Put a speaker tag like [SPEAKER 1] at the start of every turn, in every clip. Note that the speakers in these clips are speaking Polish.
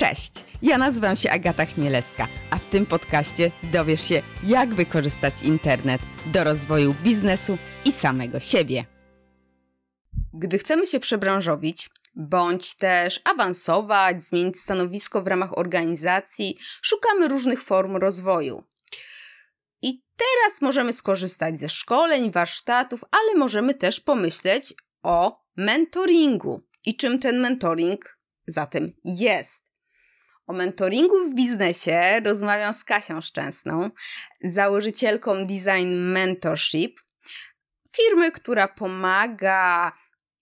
[SPEAKER 1] Cześć, ja nazywam się Agata Chmielewska, a w tym podcaście dowiesz się, jak wykorzystać internet do rozwoju biznesu i samego siebie. Gdy chcemy się przebranżowić, bądź też awansować, zmienić stanowisko w ramach organizacji, szukamy różnych form rozwoju. I teraz możemy skorzystać ze szkoleń, warsztatów, ale możemy też pomyśleć o mentoringu i czym ten mentoring zatem jest. O mentoringu w biznesie rozmawiam z Kasią Szczęsną, założycielką Design Mentorship, firmy, która pomaga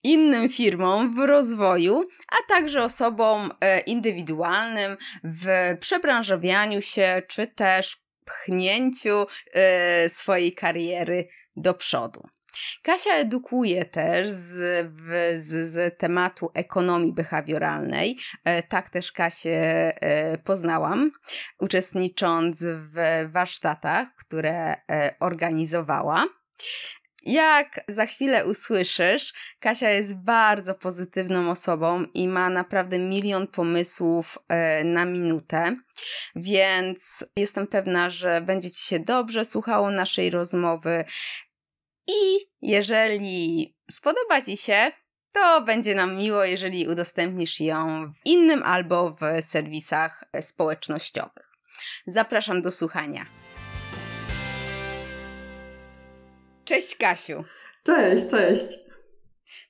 [SPEAKER 1] innym firmom w rozwoju, a także osobom e, indywidualnym w przebranżowianiu się czy też pchnięciu e, swojej kariery do przodu. Kasia edukuje też z, z, z tematu ekonomii behawioralnej. E, tak też Kasię e, poznałam, uczestnicząc w warsztatach, które e, organizowała. Jak za chwilę usłyszysz, Kasia jest bardzo pozytywną osobą i ma naprawdę milion pomysłów na minutę, więc jestem pewna, że będzie Ci się dobrze słuchało naszej rozmowy. I jeżeli spodoba Ci się, to będzie nam miło, jeżeli udostępnisz ją w innym albo w serwisach społecznościowych. Zapraszam do słuchania. Cześć Kasiu.
[SPEAKER 2] Cześć, cześć.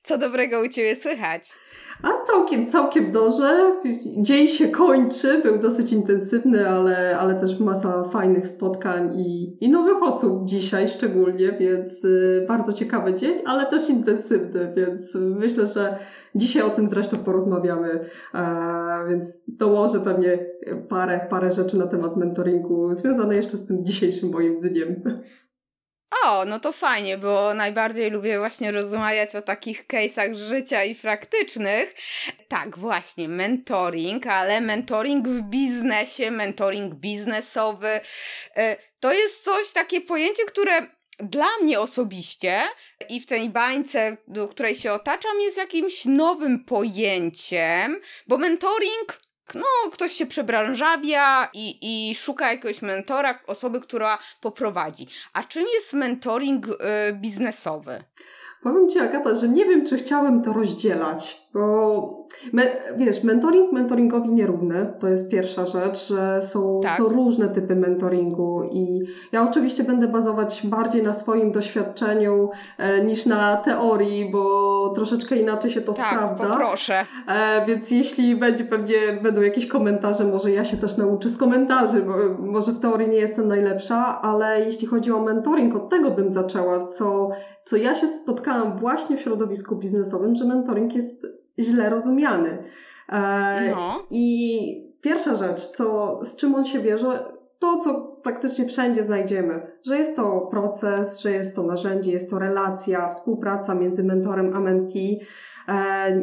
[SPEAKER 1] Co dobrego u Ciebie słychać?
[SPEAKER 2] A całkiem, całkiem dobrze. Dzień się kończy, był dosyć intensywny, ale, ale też masa fajnych spotkań i, i nowych osób dzisiaj szczególnie, więc y, bardzo ciekawy dzień, ale też intensywny, więc myślę, że dzisiaj o tym zresztą porozmawiamy, więc dołożę pewnie parę, parę rzeczy na temat mentoringu związane jeszcze z tym dzisiejszym moim dniem.
[SPEAKER 1] O, no to fajnie, bo najbardziej lubię właśnie rozmawiać o takich case'ach życia i praktycznych. Tak, właśnie, mentoring, ale mentoring w biznesie, mentoring biznesowy. E, to jest coś, takie pojęcie, które dla mnie osobiście i w tej bańce, do której się otaczam, jest jakimś nowym pojęciem, bo mentoring no, ktoś się przebranżawia i, i szuka jakiegoś mentora, osoby, która poprowadzi. A czym jest mentoring y, biznesowy?
[SPEAKER 2] Powiem Ci, Agata, że nie wiem, czy chciałem to rozdzielać, bo me, wiesz, mentoring mentoringowi nierówny, to jest pierwsza rzecz, że są, tak. są różne typy mentoringu i ja oczywiście będę bazować bardziej na swoim doświadczeniu e, niż na teorii, bo troszeczkę inaczej się to
[SPEAKER 1] tak,
[SPEAKER 2] sprawdza.
[SPEAKER 1] proszę.
[SPEAKER 2] E, więc jeśli będzie pewnie będą jakieś komentarze, może ja się też nauczę z komentarzy, bo może w teorii nie jestem najlepsza, ale jeśli chodzi o mentoring, od tego bym zaczęła, co co ja się spotkałam właśnie w środowisku biznesowym, że mentoring jest źle rozumiany. E, no. I pierwsza rzecz, co, z czym on się bierze, to co praktycznie wszędzie znajdziemy, że jest to proces, że jest to narzędzie, jest to relacja, współpraca między mentorem a mentee,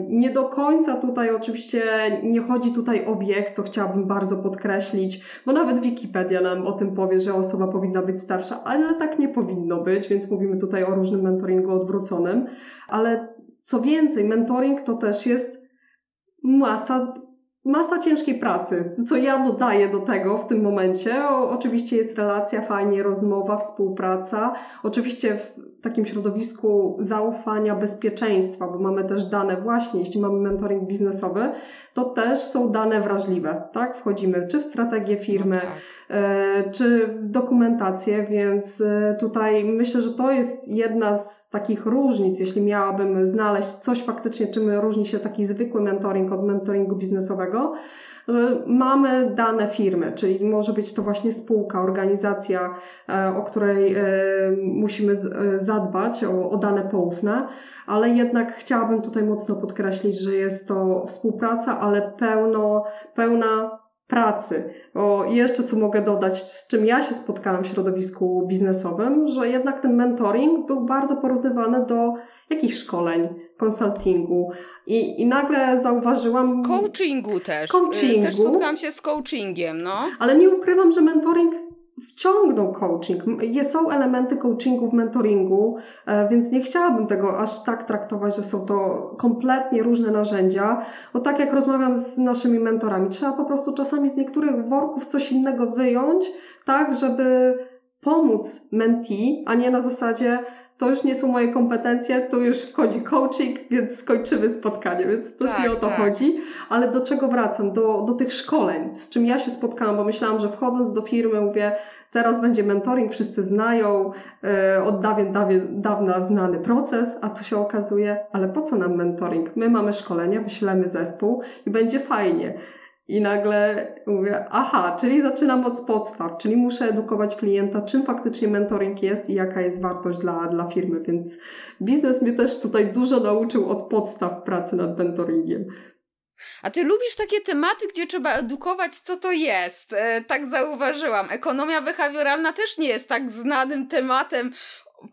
[SPEAKER 2] nie do końca tutaj oczywiście nie chodzi tutaj o wiek, co chciałabym bardzo podkreślić, bo nawet Wikipedia nam o tym powie, że osoba powinna być starsza, ale tak nie powinno być, więc mówimy tutaj o różnym mentoringu odwróconym. Ale co więcej, mentoring to też jest masa masa ciężkiej pracy. Co ja dodaję do tego w tym momencie, o, oczywiście jest relacja, fajnie, rozmowa, współpraca. Oczywiście takim środowisku zaufania, bezpieczeństwa, bo mamy też dane właśnie, jeśli mamy mentoring biznesowy, to też są dane wrażliwe, tak? Wchodzimy czy w strategię firmy, no tak. E, czy w dokumentację, więc e, tutaj myślę, że to jest jedna z takich różnic, jeśli miałabym znaleźć coś faktycznie, czym różni się taki zwykły mentoring od mentoringu biznesowego, Mamy dane firmy, czyli może być to właśnie spółka, organizacja, e, o której musimy zadbać, o, o dane poufne, ale jednak chciałabym tutaj mocno podkreślić, że jest to współpraca, ale pełno, pełna pracy. O, jeszcze co mogę dodać, z czym ja się spotkałam w środowisku biznesowym, że jednak ten mentoring był bardzo porównywany do jakichś szkoleń, konsultingu. I, I nagle zauważyłam.
[SPEAKER 1] Coachingu też. Coachingu. Też spotkałam się z coachingiem, no.
[SPEAKER 2] Ale nie ukrywam, że mentoring wciągnął coaching. Są elementy coachingu w mentoringu, e, więc nie chciałabym tego aż tak traktować, że są to kompletnie różne narzędzia, bo tak jak rozmawiam z naszymi mentorami, trzeba po prostu czasami z niektórych worków coś innego wyjąć, tak, żeby pomóc mentee, a nie na zasadzie to już nie są moje kompetencje, tu już wchodzi coaching, więc skończymy spotkanie, więc też tak, nie o to tak. chodzi. Ale do czego wracam? Do, do tych szkoleń, z czym ja się spotkałam, bo myślałam, że wchodząc do firmy mówię, teraz będzie mentoring, wszyscy znają, yy, od dawien, dawien, dawna znany proces, a tu się okazuje, ale po co nam mentoring? My mamy szkolenie, wyślemy zespół i będzie fajnie. I nagle mówię, aha, czyli zaczynam od podstaw, czyli muszę edukować klienta, czym faktycznie mentoring jest i jaka jest wartość dla, dla firmy. Więc biznes mnie też tutaj dużo nauczył od podstaw pracy nad mentoringiem.
[SPEAKER 1] A ty lubisz takie tematy, gdzie trzeba edukować, co to jest? E, tak zauważyłam. Ekonomia behawioralna też nie jest tak znanym tematem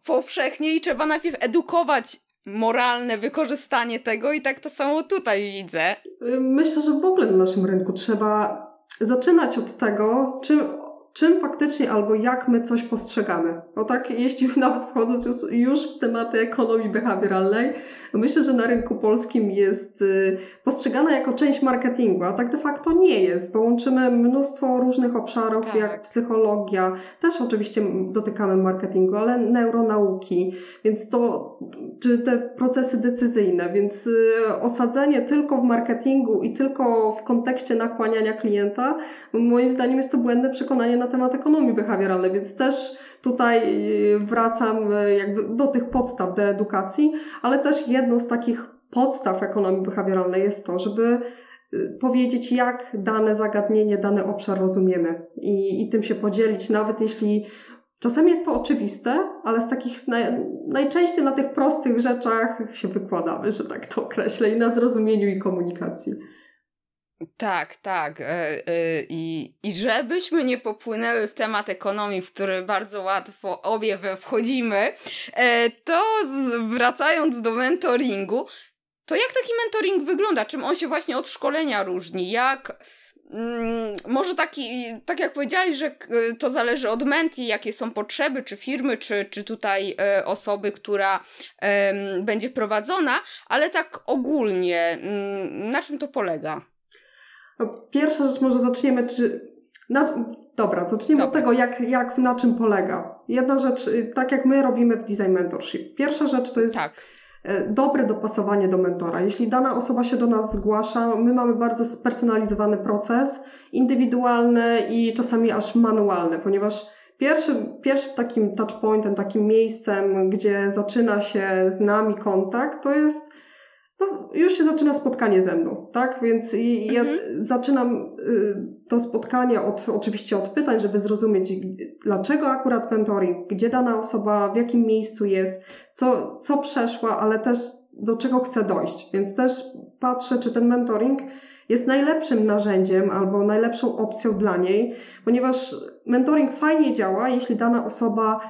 [SPEAKER 1] powszechnie i trzeba najpierw edukować moralne wykorzystanie tego i tak to samo tutaj widzę.
[SPEAKER 2] Myślę, że w ogóle na naszym rynku trzeba zaczynać od tego, czym czym faktycznie albo jak my coś postrzegamy. No tak, jeśli nawet wchodząc już w tematy ekonomii behawioralnej, myślę, że na rynku polskim jest y, postrzegana jako część marketingu, a tak de facto nie jest, bo łączymy mnóstwo różnych obszarów, tak. jak psychologia, też oczywiście dotykamy marketingu, ale neuronauki, więc to, czy te procesy decyzyjne, więc y, osadzenie tylko w marketingu i tylko w kontekście nakłaniania klienta, moim zdaniem jest to błędne przekonanie na temat ekonomii behawioralnej, więc też tutaj y, wracam y, jakby do tych podstaw, do edukacji, ale też jedną z takich podstaw ekonomii behawioralnej jest to, żeby y, powiedzieć, jak dane zagadnienie, dany obszar rozumiemy i, i tym się podzielić, nawet jeśli czasami jest to oczywiste, ale z takich naj, najczęściej na tych prostych rzeczach się wykładamy, że tak to określę, i na zrozumieniu i komunikacji.
[SPEAKER 1] Tak, tak. E, e, I, I żebyśmy nie popłynęły w temat ekonomii, w który bardzo łatwo obie wchodzimy, e, to wracając do mentoringu, to jak taki mentoring wygląda? Czym on się właśnie od szkolenia różni? Jak. Mm, może taki, tak jak powiedziałeś, że to zależy od menti, jakie są potrzeby, czy firmy, czy, czy tutaj osoby, która będzie prowadzona, ale tak ogólnie, mm, na czym to polega?
[SPEAKER 2] Pierwsza rzecz, może zaczniemy, czy. Na, dobra, zaczniemy dobra. od tego, jak, jak na czym polega. Jedna rzecz, y, tak jak my robimy w Design Mentorship. Pierwsza rzecz to jest tak. E, dobre dopasowanie do mentora. Jeśli dana osoba się do nas zgłasza, my mamy bardzo spersonalizowany proces, indywidualny i czasami aż manualny, ponieważ pierwszym, pierwszym takim touchpointem, takim miejscem, gdzie zaczyna się z nami kontakt, to jest no, już się zaczyna spotkanie ze mną, tak? Więc ja mhm. zaczynam y, to spotkanie od, oczywiście od pytań, żeby zrozumieć, dlaczego akurat mentoring, gdzie dana osoba, w jakim miejscu jest, co, co przeszła, ale też do czego chce dojść. Więc też patrzę, czy ten mentoring jest najlepszym narzędziem albo najlepszą opcją dla niej, ponieważ mentoring fajnie działa, jeśli dana osoba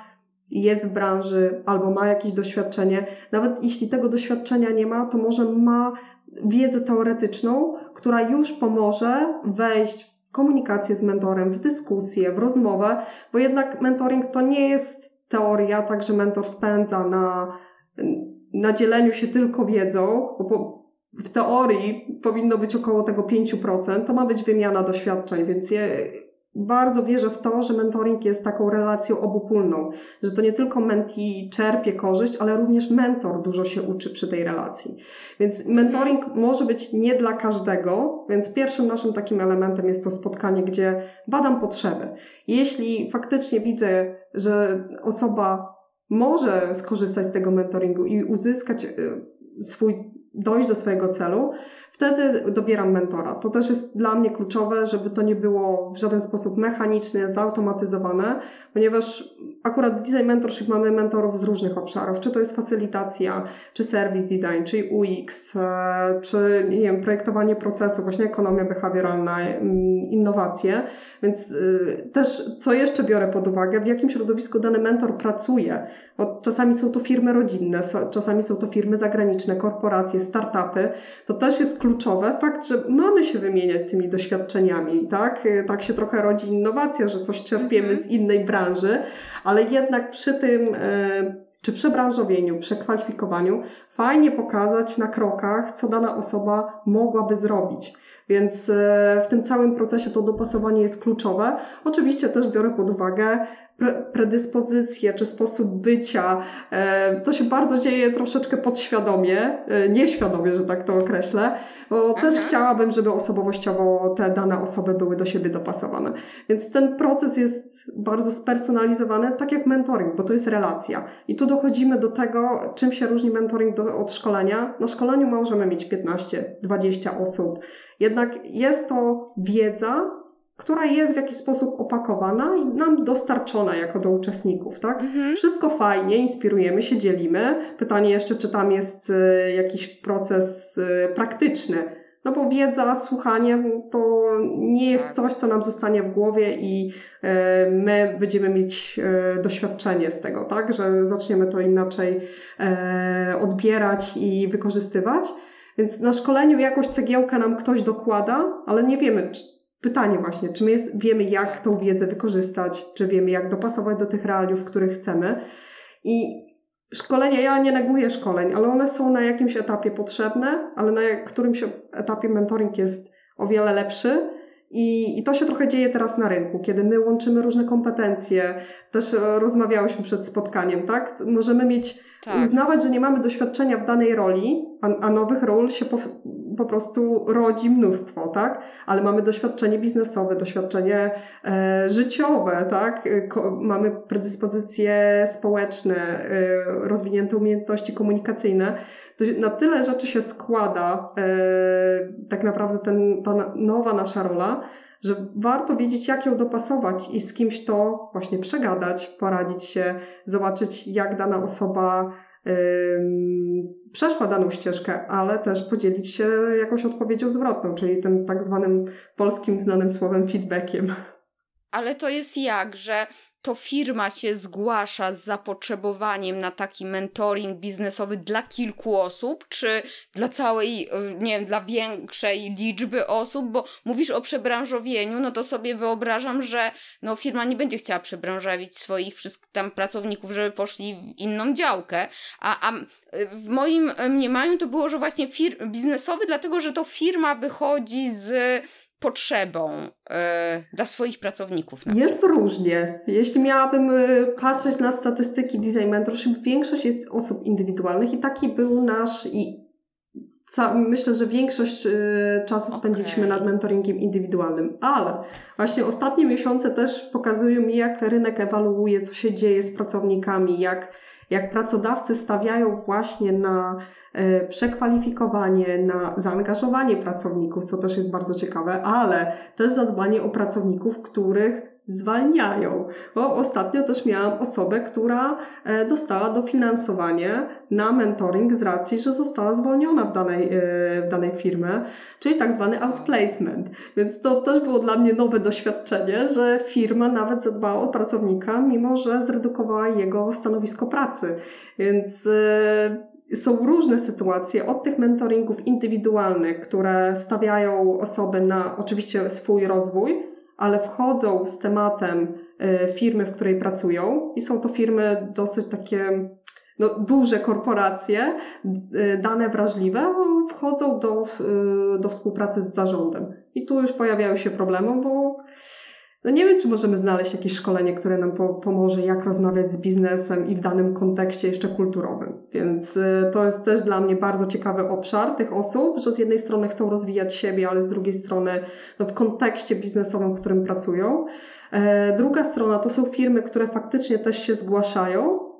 [SPEAKER 2] jest w branży albo ma jakieś doświadczenie, nawet jeśli tego doświadczenia nie ma, to może ma wiedzę teoretyczną, która już pomoże wejść w komunikację z mentorem, w dyskusję, w rozmowę, bo jednak mentoring to nie jest teoria, tak że mentor spędza na, na dzieleniu się tylko wiedzą, bo w teorii powinno być około tego 5%, to ma być wymiana doświadczeń, więc je, bardzo wierzę w to, że mentoring jest taką relacją obopólną, że to nie tylko menti czerpie korzyść, ale również mentor dużo się uczy przy tej relacji. Więc mentoring może być nie dla każdego, więc pierwszym naszym takim elementem jest to spotkanie, gdzie badam potrzeby. Jeśli faktycznie widzę, że osoba może skorzystać z tego mentoringu i uzyskać y, swój, dojść do swojego celu, wtedy dobieram mentora. To też jest dla mnie kluczowe, żeby to nie było w żaden sposób mechaniczne, zautomatyzowane, ponieważ akurat w Design Mentorship mamy mentorów z różnych obszarów, czy to jest facylitacja, czy service design, czy UX, e, czy nie wiem, projektowanie procesu, właśnie ekonomia behawioralna, mm, innowacje. Więc y, też co jeszcze biorę pod uwagę, w jakim środowisku dany mentor pracuje. Bo czasami są to firmy rodzinne, czasami są to firmy zagraniczne, korporacje, startupy. To też jest kluczowe. Fakt, że mamy się wymieniać tymi doświadczeniami, tak? Tak się trochę rodzi innowacja, że coś czerpiemy mhm. z innej branży, ale jednak przy tym y, czy przebranżowieniu, przekwalifikowaniu, fajnie pokazać na krokach, co dana osoba mogłaby zrobić. Więc e, w tym całym procesie to dopasowanie jest kluczowe. Oczywiście też biorę pod uwagę predyspozycje czy sposób bycia. E, to się bardzo dzieje troszeczkę podświadomie, e, nieświadomie, że tak to określę, bo też mhm. chciałabym, żeby osobowościowo te dane osoby były do siebie dopasowane. Więc ten proces jest bardzo spersonalizowany, tak jak mentoring, bo to jest relacja. I tu dochodzimy do tego, czym się różni mentoring do, od szkolenia. Na szkoleniu możemy mieć 15, 20 osób. Jednak jest to wiedza, która jest w jakiś sposób opakowana i nam dostarczona jako do uczestników, tak? Mhm. Wszystko fajnie, inspirujemy się, dzielimy. Pytanie jeszcze, czy tam jest e, jakiś proces e, praktyczny. No bo wiedza, słuchanie to nie jest tak. coś, co nam zostanie w głowie i e, my będziemy mieć doświadczenie z tego, tak? Że zaczniemy to inaczej odbierać i wykorzystywać. Więc na szkoleniu jakoś cegiełkę nam ktoś dokłada, ale nie wiemy, czy pytanie właśnie, czy my jest, wiemy, jak tą wiedzę wykorzystać, czy wiemy, jak dopasować do tych realiów, których chcemy. I szkolenia, ja nie neguję szkoleń, ale one są na jakimś etapie potrzebne, ale na którymś etapie mentoring jest o wiele lepszy. I, I to się trochę dzieje teraz na rynku, kiedy my łączymy różne kompetencje. Też rozmawiałyśmy przed spotkaniem, tak? Możemy mieć tak. uznawać, że nie mamy doświadczenia w danej roli, a, a nowych ról się po, po, prostu rodzi mnóstwo, tak? Ale mamy doświadczenie biznesowe, doświadczenie e, życiowe, tak? Ko, mamy predyspozycje społeczne, e, rozwinięte umiejętności komunikacyjne. To na tyle rzeczy się składa e, tak naprawdę ten, ta nowa nasza rola, że warto wiedzieć, jak ją dopasować i z kimś to właśnie przegadać, poradzić się, zobaczyć, jak dana osoba przeszła daną ścieżkę, ale też podzielić się jakąś odpowiedzią zwrotną, czyli tym tak zwanym polskim znanym słowem feedbackiem.
[SPEAKER 1] Ale to jest jak, że to firma się zgłasza z zapotrzebowaniem na taki mentoring biznesowy dla kilku osób, czy dla całej, e, nie wiem, dla większej liczby osób, bo mówisz o przebranżowieniu, no to sobie wyobrażam, że no, firma nie będzie chciała przebranżawić swoich wszystkich tam pracowników, żeby poszli w inną działkę, a, a w moim mniemaniu to było, że właśnie fir- biznesowy, dlatego że to firma wychodzi z potrzebą e, dla swoich pracowników.
[SPEAKER 2] Jest różnie. Jeśli miałabym e, patrzeć na statystyki Design Mentorship, większość jest osób indywidualnych i taki był nasz i myślę, że większość e, czasu spędziliśmy okay. nad mentoringiem indywidualnym, ale właśnie ostatnie miesiące też pokazują mi, jak rynek ewoluuje, co się dzieje z pracownikami, jak, jak pracodawcy stawiają właśnie na E, przekwalifikowanie, na zaangażowanie pracowników, co też jest bardzo ciekawe, ale też zadbanie o pracowników, których zwalniają. Bo ostatnio też miałam osobę, która e, dostała dofinansowanie na mentoring z racji, że została zwolniona w danej, e, w danej firmie, czyli tak zwany outplacement. Więc to też było dla mnie nowe doświadczenie, że firma nawet zadbała o pracownika, mimo że zredukowała jego stanowisko pracy. Więc są różne sytuacje, od tych mentoringów indywidualnych, które stawiają osoby na oczywiście swój rozwój, ale wchodzą z tematem e, firmy, w której pracują i są to firmy dosyć takie no, duże korporacje, e, dane wrażliwe, wchodzą do, e, do współpracy z zarządem. I tu już pojawiają się problemy, bo no nie wiem, czy możemy znaleźć jakieś szkolenie, które nam po pomoże, jak rozmawiać z biznesem i w danym kontekście jeszcze kulturowym. Więc y, to jest też dla mnie bardzo ciekawy obszar tych osób, że z jednej strony chcą rozwijać siebie, ale z drugiej strony no, w kontekście biznesowym, w którym pracują. E, druga strona to są firmy, które faktycznie też się zgłaszają,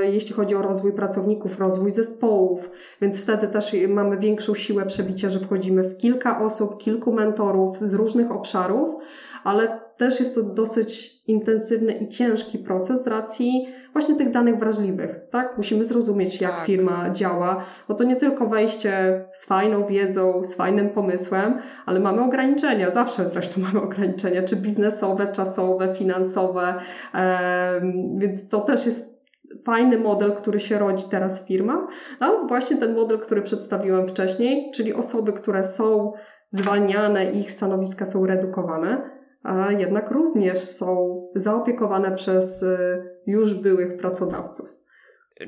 [SPEAKER 2] jeśli chodzi o rozwój pracowników, rozwój zespołów, więc wtedy też mamy większą siłę przebicia, że wchodzimy w kilka osób, kilku mentorów z różnych obszarów, ale też jest to dosyć intensywny i ciężki proces z racji właśnie tych danych wrażliwych, tak? Musimy zrozumieć, jak tak. firma działa, bo to nie tylko wejście z fajną wiedzą, z fajnym pomysłem, ale mamy ograniczenia, zawsze zresztą mamy ograniczenia, czy biznesowe, czasowe, finansowe, więc to też jest fajny model, który się rodzi teraz w firmach, a właśnie ten model, który przedstawiłam wcześniej, czyli osoby, które są zwalniane, ich stanowiska są redukowane, a jednak również są zaopiekowane przez y, już byłych pracodawców.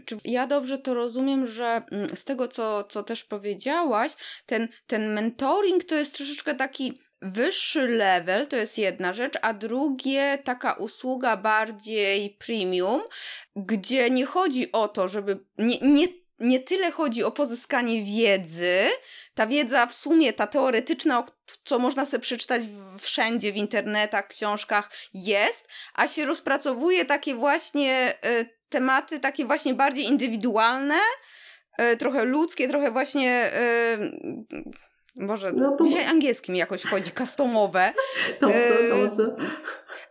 [SPEAKER 1] Czy ja dobrze to rozumiem, że mm, z tego, co, co też powiedziałaś, ten, ten mentoring to jest troszeczkę taki wyższy level, to jest jedna rzecz, a drugie taka usługa bardziej premium, gdzie nie chodzi o to, żeby nie, nie nie tyle chodzi o pozyskanie wiedzy, ta wiedza w sumie, ta teoretyczna, co można sobie przeczytać wszędzie w internetach, książkach, jest, a się rozpracowuje takie właśnie y, tematy, takie właśnie bardziej indywidualne, y, trochę ludzkie, trochę właśnie. Y, może no to... dzisiaj angielskim jakoś wchodzi, customowe.
[SPEAKER 2] Dobrze, dobrze.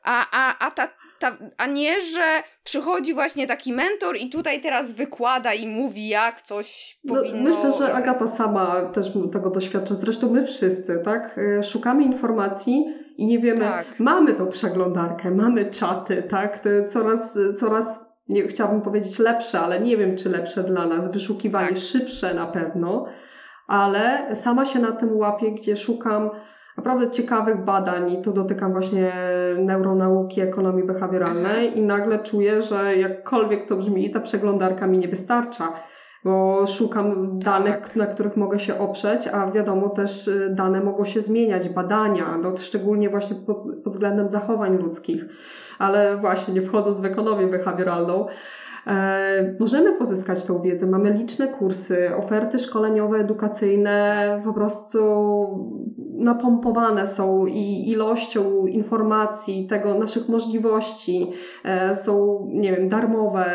[SPEAKER 1] A, a, a ta ta, a nie, że przychodzi właśnie taki mentor i tutaj teraz wykłada i mówi, jak coś no, powinno...
[SPEAKER 2] Myślę, że Agata sama też tego doświadcza, zresztą my wszyscy, tak? E, szukamy informacji i nie wiemy, tak. mamy tą przeglądarkę, mamy czaty, tak? To coraz, coraz nie chciałabym powiedzieć lepsze, ale nie wiem, czy lepsze dla nas, wyszukiwanie tak. szybsze na pewno, ale sama się na tym łapię, gdzie szukam naprawdę ciekawych badań i tu dotykam właśnie neuronauki, ekonomii behawioralnej i nagle czuję, że jakkolwiek to brzmi, ta przeglądarka mi nie wystarcza, bo szukam danych, tak. na których mogę się oprzeć, a wiadomo też y, dane mogą się zmieniać, badania, no, szczególnie właśnie pod, pod względem zachowań ludzkich, ale właśnie nie wchodząc w ekonomię behawioralną, możemy pozyskać tą wiedzę. Mamy liczne kursy, oferty szkoleniowe, edukacyjne, po prostu napompowane są i ilością informacji, tego naszych możliwości, e, są, nie wiem, darmowe,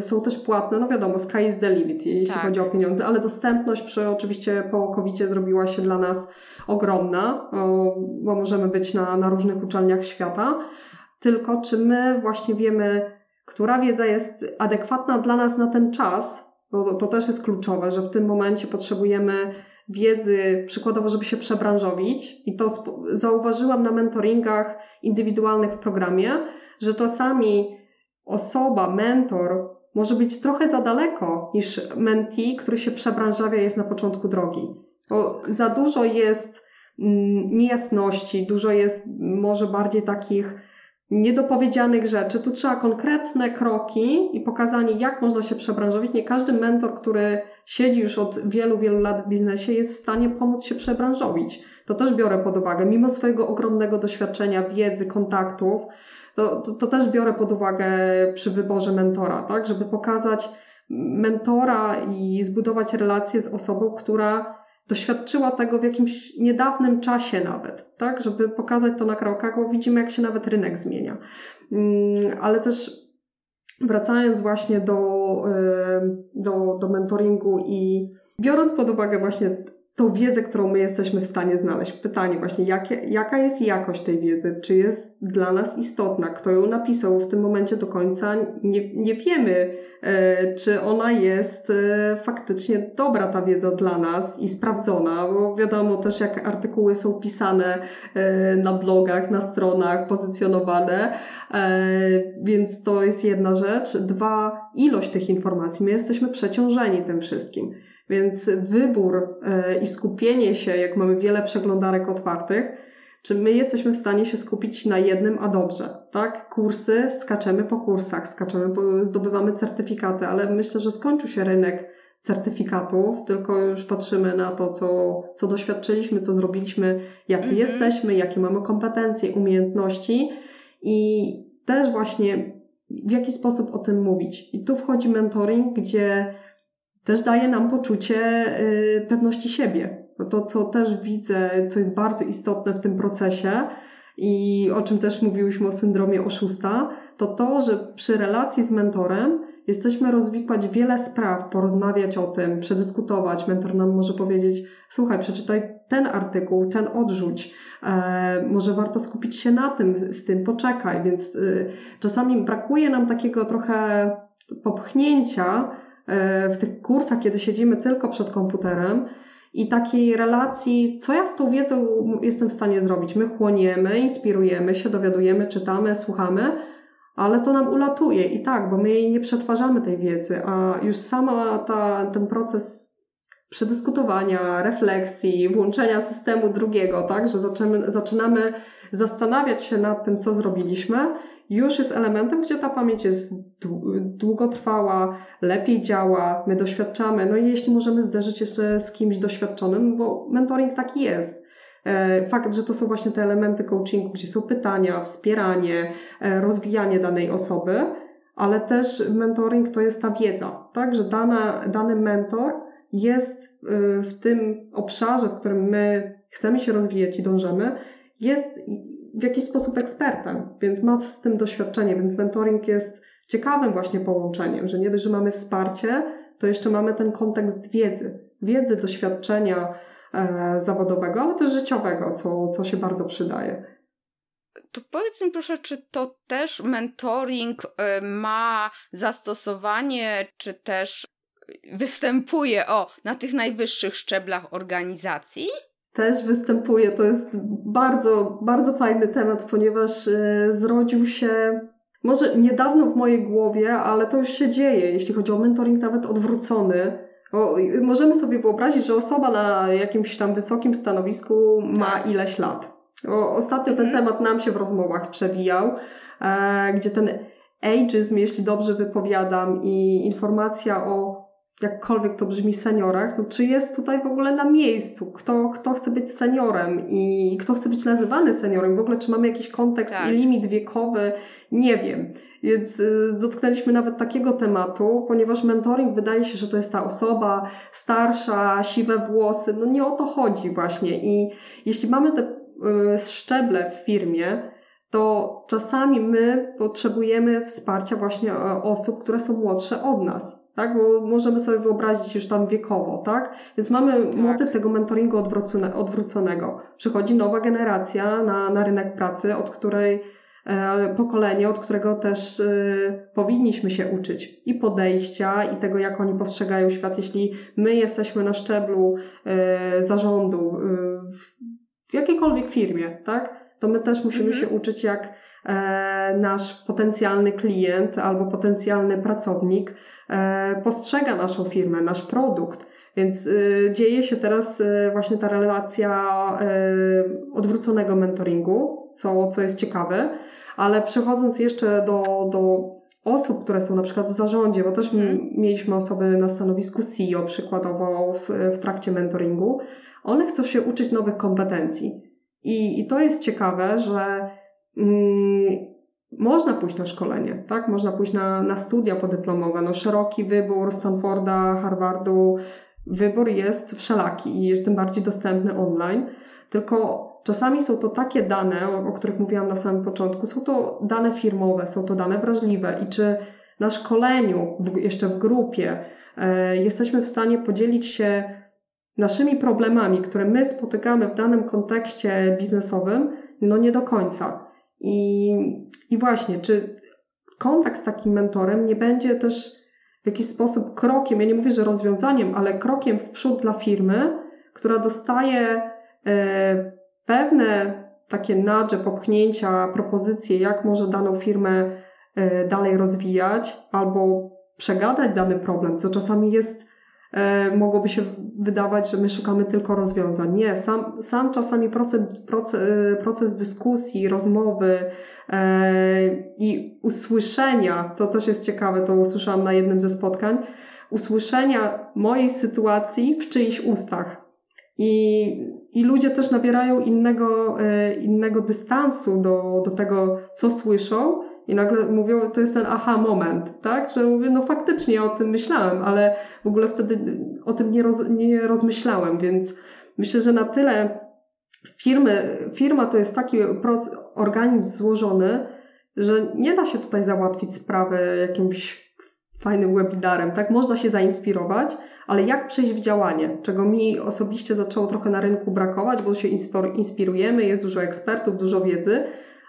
[SPEAKER 2] są też płatne. No wiadomo, sky is the limit, jeśli tak. chodzi o pieniądze, ale dostępność przy oczywiście po covid zrobiła się dla nas ogromna, bo możemy być na, na różnych uczelniach świata. Tylko czy my właśnie wiemy, która wiedza jest adekwatna dla nas na ten czas, bo to, to też jest kluczowe, że w tym momencie potrzebujemy wiedzy, przykładowo, żeby się przebranżowić. I to zauważyłam na mentoringach indywidualnych w programie, że czasami osoba, mentor może być trochę za daleko niż mentee, który się przebranżawia jest na początku drogi. Bo za dużo jest mm, niejasności, dużo jest może bardziej takich niedopowiedzianych rzeczy. Tu trzeba konkretne kroki i pokazanie, jak można się przebranżowić. Nie każdy mentor, który siedzi już od wielu, wielu lat w biznesie, jest w stanie pomóc się przebranżowić. To też biorę pod uwagę. Mimo swojego ogromnego doświadczenia, wiedzy, kontaktów, to, to, to też biorę pod uwagę przy wyborze mentora, tak? Żeby pokazać mentora i zbudować relację z osobą, która doświadczyła tego w jakimś niedawnym czasie nawet, tak, żeby pokazać to na krokach, bo widzimy, jak się nawet rynek zmienia. Mm, ale też wracając właśnie do, do, do mentoringu i biorąc pod uwagę właśnie tą wiedzę, którą my jesteśmy w stanie znaleźć. Pytanie właśnie, jakie, jaka jest jakość tej wiedzy? Czy jest dla nas istotna? Kto ją napisał? W tym momencie do końca nie, nie wiemy, e, czy ona jest e, faktycznie dobra ta wiedza dla nas i sprawdzona, bo wiadomo też, jak artykuły są pisane e, na blogach, na stronach, pozycjonowane, więc to jest jedna rzecz. Dwa, ilość tych informacji. My jesteśmy przeciążeni tym wszystkim. Więc wybór e, i skupienie się, jak mamy wiele przeglądarek otwartych, czy my jesteśmy w stanie się skupić na jednym, a dobrze, tak? Kursy, skaczemy po kursach, skaczemy, zdobywamy certyfikaty, ale myślę, że skończył się rynek certyfikatów, tylko już patrzymy na to, co, co doświadczyliśmy, co zrobiliśmy, jacy -hmm. jesteśmy, jakie mamy kompetencje, umiejętności i też właśnie w jaki sposób o tym mówić. I tu wchodzi mentoring, gdzie też daje nam poczucie y, pewności siebie. To, co też widzę, co jest bardzo istotne w tym procesie i o czym też mówiłyśmy o syndromie oszusta, to to, że przy relacji z mentorem jesteśmy rozwikłać wiele spraw, porozmawiać o tym, przedyskutować. Mentor nam może powiedzieć: Słuchaj, przeczytaj ten artykuł, ten odrzuć. E, może warto skupić się na tym, z tym poczekaj. Więc y, czasami brakuje nam takiego trochę popchnięcia w tych kursach, kiedy siedzimy tylko przed komputerem i takiej relacji, co ja z tą wiedzą jestem w stanie zrobić. My chłoniemy, inspirujemy się, dowiadujemy, czytamy, słuchamy, ale to nam ulatuje i tak, bo my jej nie przetwarzamy tej wiedzy, a już sama ta, ten proces przedyskutowania, refleksji, włączenia systemu drugiego, tak, że zaczynamy, zaczynamy zastanawiać się nad tym, co zrobiliśmy, już jest elementem, gdzie ta pamięć jest długotrwała, lepiej działa, my doświadczamy. No i jeśli możemy zderzyć jeszcze z kimś doświadczonym, bo mentoring taki jest. E, fakt, że to są właśnie te elementy coachingu, gdzie są pytania, wspieranie, e, rozwijanie danej osoby, ale też mentoring to jest ta wiedza, tak, że dana, dany mentor jest e, w tym obszarze, w którym my chcemy się rozwijać i dążymy, jest w jakiś sposób ekspertem, więc ma z tym doświadczenie, więc mentoring jest ciekawym właśnie połączeniem, że nie dość, że mamy wsparcie, to jeszcze mamy ten kontekst wiedzy, wiedzy, doświadczenia e, zawodowego, ale też życiowego, co, co się bardzo przydaje.
[SPEAKER 1] To powiedz mi proszę, czy to też mentoring e, ma zastosowanie, czy też występuje o na tych najwyższych szczeblach organizacji?
[SPEAKER 2] Też występuje. To jest bardzo, bardzo fajny temat, ponieważ e, zrodził się może niedawno w mojej głowie, ale to już się dzieje, jeśli chodzi o mentoring nawet odwrócony. Możemy sobie wyobrazić, że osoba na jakimś tam wysokim stanowisku ma tak. ileś lat. Ostatnio ten mhm. temat nam się w rozmowach przewijał, e, gdzie ten ageism, jeśli dobrze wypowiadam, i informacja o jakkolwiek to brzmi seniorach, no czy jest tutaj w ogóle na miejscu? Kto, kto chce być seniorem i kto chce być nazywany seniorem? W ogóle czy mamy jakiś kontekst tak. i limit wiekowy? Nie wiem. Więc y, dotknęliśmy nawet takiego tematu, ponieważ mentoring wydaje się, że to jest ta osoba starsza, siwe włosy. No nie o to chodzi właśnie. I jeśli mamy te y, szczeble w firmie, to czasami my potrzebujemy wsparcia właśnie e, osób, które są młodsze od nas tak? Bo możemy sobie wyobrazić już tam wiekowo, tak? Więc mamy tak. motyw tego mentoringu odwrócone, odwróconego. Przychodzi nowa generacja na, na rynek pracy, od której e, pokolenie, od którego też e, powinniśmy się uczyć i podejścia, i tego, jak oni postrzegają świat. Jeśli my jesteśmy na szczeblu e, zarządu e, w jakiejkolwiek firmie, tak? To my też musimy mhm. się uczyć, jak nasz potencjalny klient albo potencjalny pracownik E, postrzega naszą firmę, nasz produkt. Więc y, dzieje się teraz właśnie ta relacja odwróconego mentoringu, co, co jest ciekawe, ale przechodząc jeszcze do, do osób, które są na przykład w zarządzie, bo też hmm. mieliśmy osoby na stanowisku CEO przykładowo w, w trakcie mentoringu, one chcą się uczyć nowych kompetencji. I, i to jest ciekawe, że mm, można pójść na szkolenie, tak? Można pójść na, na studia podyplomowe. No, szeroki wybór Stanforda, Harvardu, wybór jest wszelaki i jest tym bardziej dostępny online. Tylko czasami są to takie dane, o, o których mówiłam na samym początku, są to dane firmowe, są to dane wrażliwe i czy na szkoleniu, w, jeszcze w grupie, e, jesteśmy w stanie podzielić się naszymi problemami, które my spotykamy w danym kontekście biznesowym, no nie do końca. I, I właśnie, czy kontakt z takim mentorem nie będzie też w jakiś sposób krokiem, ja nie mówię, że rozwiązaniem, ale krokiem w przód dla firmy, która dostaje e, pewne takie nudge, popchnięcia, propozycje, jak może daną firmę e, dalej rozwijać albo przegadać dany problem, co czasami jest mogłoby się wydawać, że my szukamy tylko rozwiązań. Nie, sam, sam czasami proces, proces, proces dyskusji, rozmowy e, i usłyszenia, to też jest ciekawe, to usłyszałam na jednym ze spotkań, usłyszenia mojej sytuacji w czyichś ustach. I, i ludzie też nabierają innego, e, innego dystansu do, do tego, co słyszą, i nagle mówią, to jest ten aha moment, tak? Że mówię, no faktycznie o tym myślałem, ale w ogóle wtedy o tym nie, roz, nie rozmyślałem, więc myślę, że na tyle firmy, firma to jest taki organizm złożony, że nie da się tutaj załatwić sprawy jakimś fajnym webinarem, tak? Można się zainspirować, ale jak przejść w działanie, czego mi osobiście zaczęło trochę na rynku brakować, bo się inspirujemy, jest dużo ekspertów, dużo wiedzy,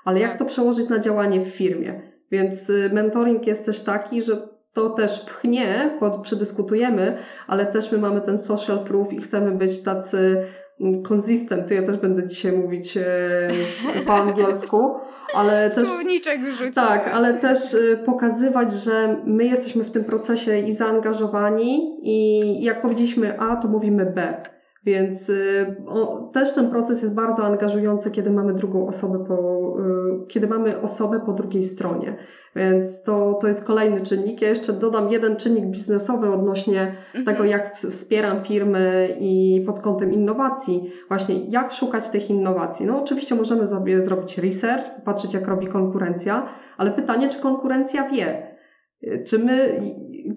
[SPEAKER 2] ale jak tak. to przełożyć na działanie w firmie? Więc y, mentoring jest też taki, że to też pchnie, bo przedyskutujemy, ale też my mamy ten social proof i chcemy być tacy mm, consistent. To ja też będę dzisiaj mówić e, po angielsku. Ale też,
[SPEAKER 1] Słowniczek.
[SPEAKER 2] Tak, ale też y, pokazywać, że my jesteśmy w tym procesie i zaangażowani i jak powiedzieliśmy A, to mówimy B. Więc y, o, też ten proces jest bardzo angażujący, kiedy mamy drugą osobę po, y, kiedy mamy osobę po drugiej stronie. Więc to, to jest kolejny czynnik. Ja jeszcze dodam jeden czynnik biznesowy odnośnie mhm. tego, jak wspieram firmy i pod kątem innowacji. Właśnie jak szukać tych innowacji. No oczywiście możemy sobie zrobić research, patrzeć jak robi konkurencja, ale pytanie, czy konkurencja wie, czy my,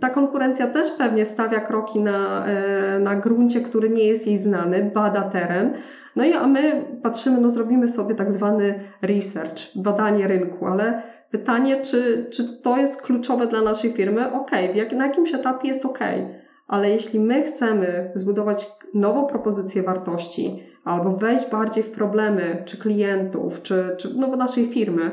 [SPEAKER 2] ta konkurencja też pewnie stawia kroki na, e, na gruncie, który nie jest jej znany, bada teren, no i a my patrzymy, no zrobimy sobie tak zwany research, badanie rynku, ale pytanie, czy, czy to jest kluczowe dla naszej firmy? Ok, jak, na jakimś etapie jest ok, ale jeśli my chcemy zbudować nową propozycję wartości albo wejść bardziej w problemy czy klientów, czy, czy no, naszej firmy,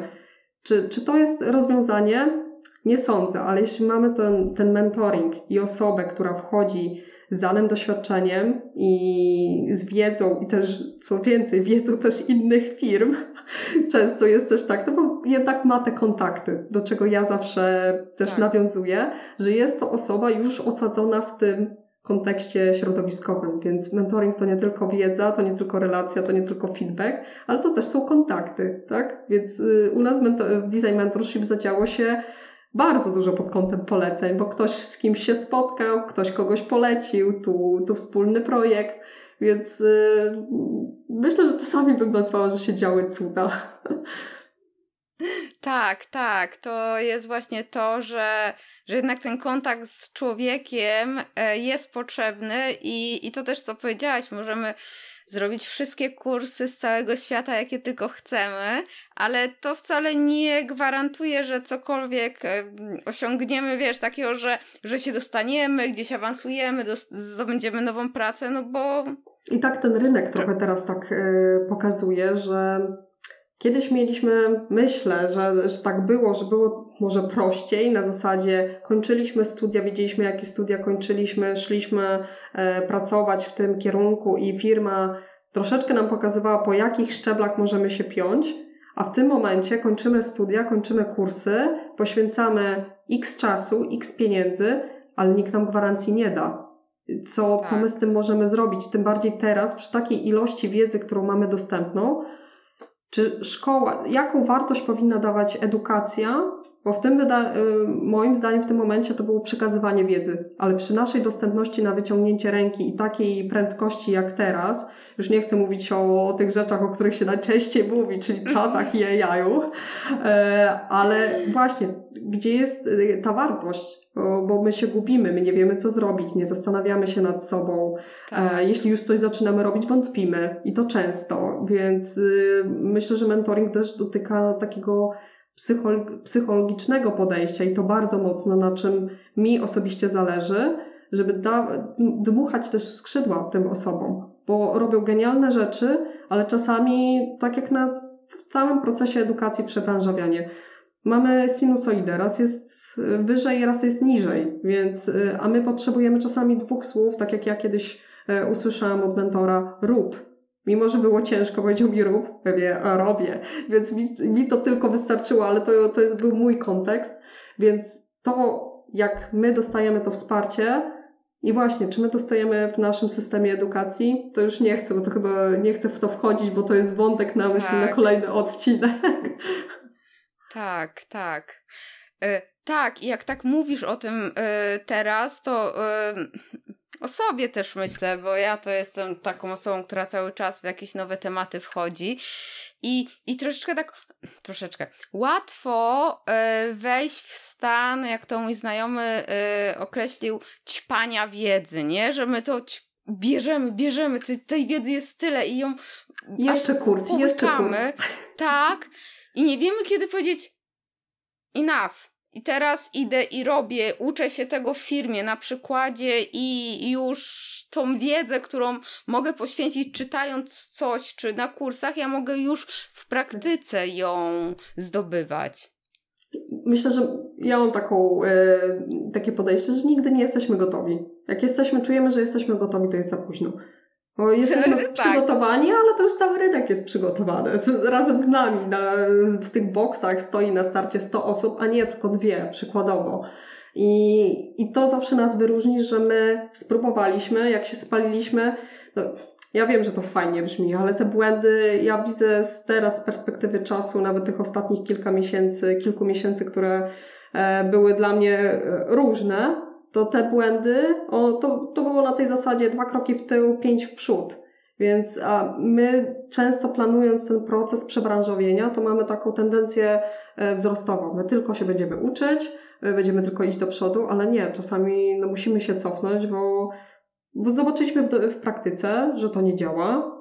[SPEAKER 2] czy, czy to jest rozwiązanie? Nie sądzę, ale jeśli mamy ten, ten mentoring i osobę, która wchodzi z danym doświadczeniem i z wiedzą, i też co więcej, wiedzą też innych firm, często jest też tak, no bo jednak ma te kontakty, do czego ja zawsze też tak. nawiązuję, że jest to osoba już osadzona w tym kontekście środowiskowym, więc mentoring to nie tylko wiedza, to nie tylko relacja, to nie tylko feedback, ale to też są kontakty, tak? Więc y, u nas w Design Mentorship zadziało się bardzo dużo pod kątem poleceń, bo ktoś z kimś się spotkał, ktoś kogoś polecił, tu, tu wspólny projekt, więc yy, myślę, że czasami bym nazwała, że się działy cuda.
[SPEAKER 1] Tak, tak. To jest właśnie to, że, że jednak ten kontakt z człowiekiem e, jest potrzebny i, i to też, co powiedziałaś, możemy zrobić wszystkie kursy z całego świata, jakie tylko chcemy, ale to wcale nie gwarantuje, że cokolwiek osiągniemy, wiesz, takiego, że, że się dostaniemy, gdzieś awansujemy, zdobędziemy nową pracę, no bo...
[SPEAKER 2] I tak ten rynek trochę teraz tak yy, pokazuje, że Kiedyś mieliśmy, myślę, że, że tak było, że było może prościej, na zasadzie kończyliśmy studia, wiedzieliśmy jakie studia kończyliśmy, szliśmy e, pracować w tym kierunku i firma troszeczkę nam pokazywała, po jakich szczeblach możemy się piąć, a w tym momencie kończymy studia, kończymy kursy, poświęcamy x czasu, x pieniędzy, ale nikt nam gwarancji nie da. Co, tak. co my z tym możemy zrobić? Tym bardziej teraz, przy takiej ilości wiedzy, którą mamy dostępną, czy szkoła, jaką wartość powinna dawać edukacja, bo w tym, wyda- y, moim zdaniem, w tym momencie to było przekazywanie wiedzy, ale przy naszej dostępności na wyciągnięcie ręki i takiej prędkości jak teraz, już nie chcę mówić o, o tych rzeczach, o których się najczęściej mówi, czyli czatach i AI-u, e, ale właśnie, gdzie jest y, ta wartość? Bo my się gubimy, my nie wiemy, co zrobić, nie zastanawiamy się nad sobą. E, tak. Jeśli już coś zaczynamy robić, wątpimy i to często, więc y, myślę, że mentoring też dotyka takiego psychologicznego podejścia i to bardzo mocno, na czym mi osobiście zależy, żeby da, dmuchać też skrzydła tym osobom, bo robią genialne rzeczy, ale czasami, tak jak na w całym procesie edukacji przebranżawianie, mamy sinusoidę, raz jest wyżej, raz jest niżej, więc, a my potrzebujemy czasami dwóch słów, tak jak ja kiedyś e, usłyszałam od mentora, rób, Mimo, że było ciężko, powiedział mi rób, pewnie robię. Więc mi, mi to tylko wystarczyło, ale to, to jest, był mój kontekst. Więc to, jak my dostajemy to wsparcie, i właśnie, czy my dostajemy w naszym systemie edukacji, to już nie chcę, bo to chyba nie chcę w to wchodzić, bo to jest wątek na myśl tak. na kolejny odcinek.
[SPEAKER 1] Tak, tak. Y, tak, i jak tak mówisz o tym y, teraz, to y, o sobie też myślę, bo ja to jestem taką osobą, która cały czas w jakieś nowe tematy wchodzi. I, i troszeczkę tak, troszeczkę, łatwo y, wejść w stan, jak to mój znajomy y, określił, ćpania wiedzy, nie? Że my to ćp bierzemy, bierzemy, tej, tej wiedzy jest tyle i ją
[SPEAKER 2] jeszcze kurs, jeszcze kurs.
[SPEAKER 1] Tak, i nie wiemy kiedy powiedzieć enough, i teraz idę i robię, uczę się tego w firmie na przykładzie i już tą wiedzę, którą mogę poświęcić czytając coś, czy na kursach, ja mogę już w praktyce ją zdobywać.
[SPEAKER 2] Myślę, że ja mam taką, e, takie podejście, że nigdy nie jesteśmy gotowi. Jak jesteśmy, czujemy, że jesteśmy gotowi, to jest za późno. Bo jesteśmy tak. przygotowani, ale to już cały rynek jest przygotowany. Razem z nami na, w tych boksach stoi na starcie 100 osób, a nie tylko dwie, przykładowo. I, I to zawsze nas wyróżni, że my spróbowaliśmy, jak się spaliliśmy. No, ja wiem, że to fajnie brzmi, ale te błędy ja widzę z teraz z perspektywy czasu, nawet tych ostatnich kilka miesięcy, kilku miesięcy, które e, były dla mnie e, różne, to te błędy, o, to, to było na tej zasadzie dwa kroki w tył, pięć w przód. Więc a my często planując ten proces przebranżowienia, to mamy taką tendencję e, wzrostową. My tylko się będziemy uczyć, będziemy tylko iść do przodu, ale nie, czasami no, musimy się cofnąć, bo, bo zobaczyliśmy w, w praktyce, że to nie działa,